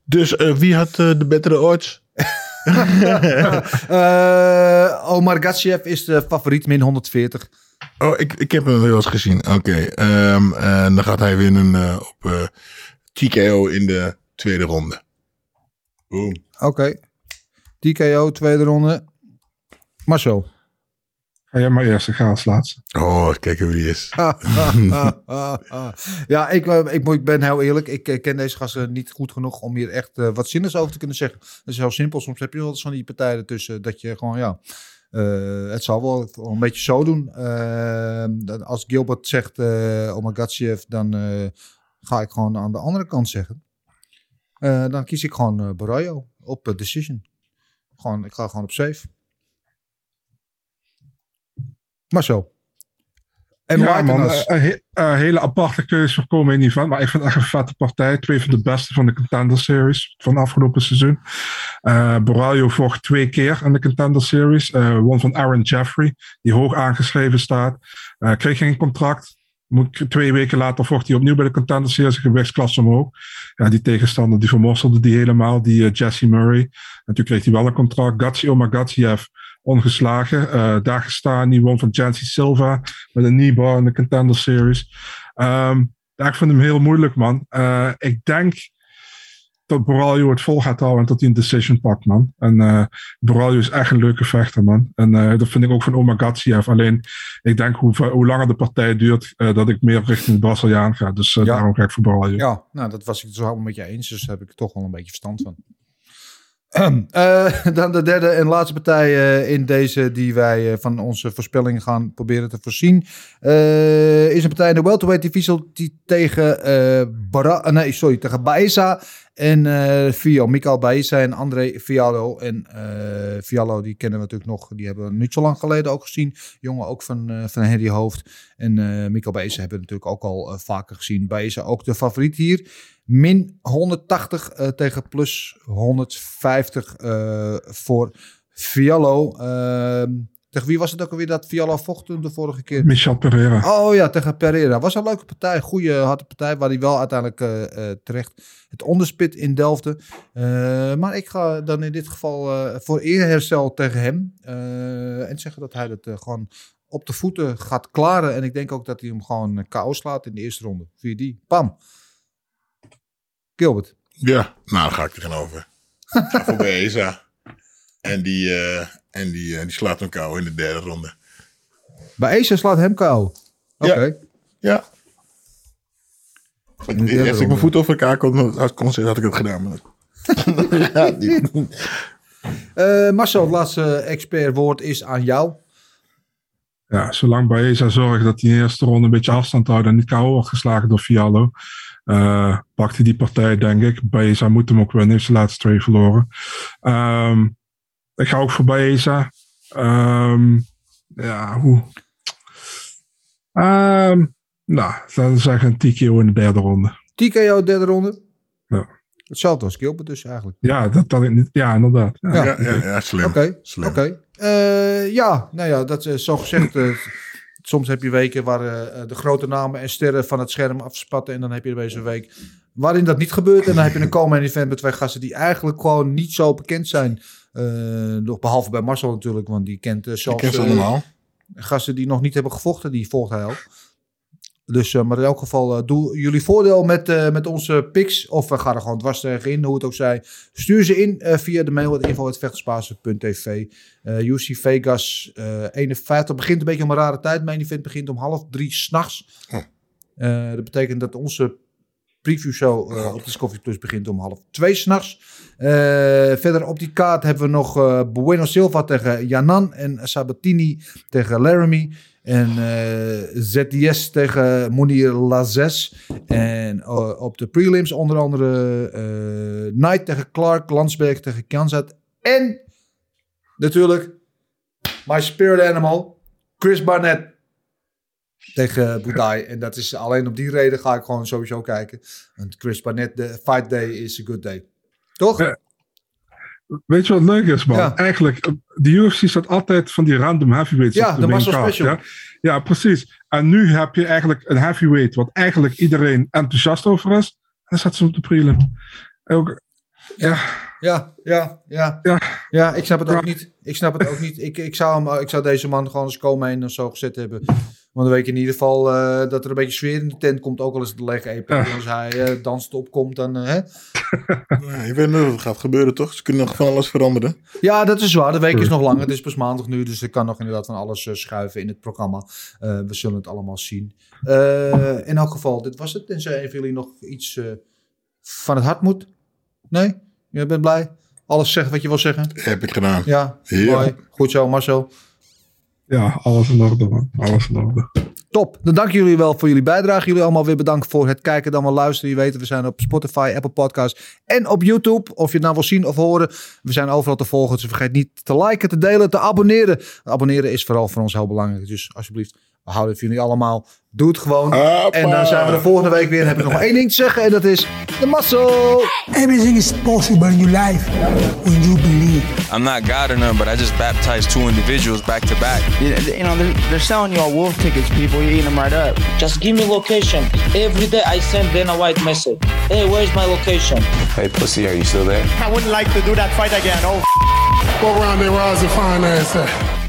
Dus eh, wie had de betere odds? Omar Gatsiev is de favoriet, min 140. Oh, ik, ik heb hem wel eens gezien. Oké. ehm, en dan gaat hij winnen eh, op eh, TKO in de tweede ronde. Boom. Oké. TKO, tweede ronde. Marcel. Ga jij maar eerst, ik ga als laatste. Oh, kijk wie die is. ja, ik, eh, ik, moet- ik ben heel eerlijk. Ik eh, ken deze gasten niet goed genoeg om hier echt eh, wat zinnigs over te kunnen zeggen. Dat is heel simpel. Soms heb je wel eens van die partijen ertussen dat je gewoon, ja... Eh, het zal wel een beetje zo doen. Eh, dat als Gilbert zegt uh, Omagatsiev, dan eh, ga ik gewoon aan de andere kant zeggen. Eh, dan kies ik gewoon Barrio op decision. Gewoon, ik ga gewoon op safe. Maar zo. En ja, man, een he- een hele aparte keuze voor komen in event. Maar ik vind het echt een vette partij. Twee van de beste van de Contender Series van afgelopen seizoen. Eh Boralio vocht twee keer in de Contender Series. Eh won van Aaron Jeffrey, die hoog aangeschreven staat. Eh kreeg geen contract. Moet, twee weken later vocht hij opnieuw bij de Contender Series. Gewichtsklasse omhoog. Ja, die tegenstander die vermorselde die helemaal. Die eh, Jesse Murray. En toen kreeg hij wel een contract. Gatsi Omagatsiev ongeslagen. Eh Dagestani won van Jancy Silva met een kneebar in de Contender Series. Ehm, ja, ik vind hem heel moeilijk, man. Eh, ik denk dat Boraljo het vol gaat houden en dat hij een decision pakt, man. En eh Boraljo is echt een leuke vechter, man. En dat vind ik ook van Omagatsiev. Alleen, ik denk hoe, hoe langer de partij duurt, dat ik meer richting de Braziliaan ga. Dus Ja. daarom ga ik voor Boraljo. Ja, nou, dat was ik het zo helemaal met je eens. Dus daar heb ik toch wel een beetje verstand van. Eh, dan de derde en laatste partij eh, in deze die wij eh, van onze voorspellingen gaan proberen te voorzien. eh, is een partij in de welterweight division die tegen eh Bara, eh, nee, sorry, tegen Baeza en eh Fio, Mikael Baeza en André Fiallo. En eh Fiallo, die kennen we natuurlijk nog, die hebben we niet zo lang geleden ook gezien. Jongen ook van, eh van Henry Hoofd. En eh Mikael Baeza hebben we natuurlijk ook al eh, vaker gezien. Baeza ook de favoriet hier. Min 180 eh, tegen plus 150 eh, voor Fiallo. Ehm, tegen wie was het ook alweer dat Fiallo vocht toen de vorige keer? Michel Pereira. Oh ja, tegen Pereira. Was een leuke partij. Goede, harde partij. Waar hij wel uiteindelijk eh, terecht het onderspit in Delften. Eh, maar ik ga dan in dit geval voor eerherstel tegen hem. en zeggen dat hij het eh, gewoon op de voeten gaat klaren. En ik denk ook dat hij hem gewoon KO slaat in de eerste ronde. Via die. Pam. Gilbert. Ja, nou, daar ga ik tegenover. Ik ga voor Beza. En die, eh, en die, eh, die slaat hem kou in de derde ronde. Bij Ace slaat hem KO. Oké. Ja. Derde Als ik mijn voet over elkaar kon, had, kon zetten, had ik het gedaan. Maar dat gaat niet. Eh, Marcel, het laatste expertwoord is aan jou. Ja, zolang Baeza zorgt dat hij in de eerste ronde een beetje afstand houdt en niet KO wordt geslagen door Fiallo, eh, pakt hij die partij, denk ik. Baeza moet hem ook winnen, heeft zijn laatste twee verloren. Ehm, ik ga ook voor Baeza. Ehm, ja, hoe? Ehm, nou, laten we zeggen een TKO in de derde ronde. TKO derde ronde. Ja. Hetzelfde als Gilbert dus eigenlijk. Ja, dat had ik niet. Ja, inderdaad. Ja, Ja. Ja, ja, ja, slim. Oké, Slim. oké. Eh, ja, nou ja, dat is zo gezegd. eh, soms heb je weken waar eh, de grote namen en sterren van het scherm afspatten. En dan heb je deze week waarin dat niet gebeurt. En dan heb je een komen event met twee gasten die eigenlijk gewoon niet zo bekend zijn. Eh, nog behalve bij Marcel natuurlijk, want die kent zelfs ken ze eh, allemaal. gasten die nog niet hebben gevochten, die volgt hij. Dus, eh, maar in elk geval, eh, doe jullie voordeel met, eh, met onze picks. Of we gaan er gewoon dwars tegen in, hoe het ook zij. Stuur ze in via de mail, het info.vechtersbasis.tv. Eh UC Vegas eh 51 begint een beetje om een rare tijd. Mijn event begint om half drie s'nachts. Eh dat betekent dat onze preview show eh, op Discovery Plus begint om half twee s'nachts. Eh verder op die kaart hebben we nog eh, Bueno Silva tegen Janan en Sabatini tegen Laramie. En eh, ZDS tegen Mounir Lazes. En eh, op de prelims onder andere eh, Knight tegen Clark, Landsberg tegen Kansat. En natuurlijk My Spirit Animal, Chris Barnett tegen Budai. En dat is alleen op die reden ga ik gewoon sowieso kijken. Want Chris Barnett, de fight day is a good day. Toch? Weet je wat leuk is, man? Ja. Eigenlijk, de UFC staat altijd van die random heavyweights Ja, op de card, Special. Ja? ja, precies. En nu heb je eigenlijk een heavyweight wat eigenlijk iedereen enthousiast over is. En staat ze op de prelim. Ook, ja, Ja, ja, ja. ja. Ja, ik snap het ook niet. Ik snap het ook niet. Ik, ik, zou, hem, ik zou deze man gewoon als komen of zo gezet hebben. Want dan weet je in ieder geval eh, dat er een beetje sfeer in de tent komt. Ook al is het de lege EP. Ja. Als hij eh, danst opkomt, dan... Ja, je weet nooit wat gaat gebeuren, toch? Ze kunnen nog van alles veranderen. Ja, dat is waar. De week is nog lang. Het is pas maandag nu. Dus er kan nog inderdaad van alles schuiven in het programma. We zullen het allemaal zien. In elk geval, dit was het. Tenzij even jullie nog iets van het hart moet. Nee? Je bent blij? Alles zeggen wat je wil zeggen? Heb ik gedaan. Ja, Ja. mooi. Goed zo, Marcel. Ja, alles in orde, man. Alles in. Top. Dan dank jullie wel voor jullie bijdrage. Jullie allemaal weer bedankt voor het kijken en allemaal luisteren. Je weet, we zijn op Spotify, Apple Podcasts en op YouTube. Of je het nou wil zien of horen. We zijn overal te volgen. Dus vergeet niet te liken, te delen, te abonneren. Abonneren is vooral voor ons heel belangrijk. Dus alsjeblieft, we houden van jullie allemaal. Doe het gewoon. En dan zijn we de volgende week weer. Dan heb ik nog één ding te zeggen. En dat is de muscle. Everything is possible in your life when you believe. I'm not God or none, but I just baptized two individuals back to back. You know, they're, they're selling you all wolf tickets, people. You're eating them right up. Just give me location. Every day I send Dana White message. Hey, where's my location? Hey, pussy, are you still there? I wouldn't like to do that fight again. Oh, Go around there, fine ass at?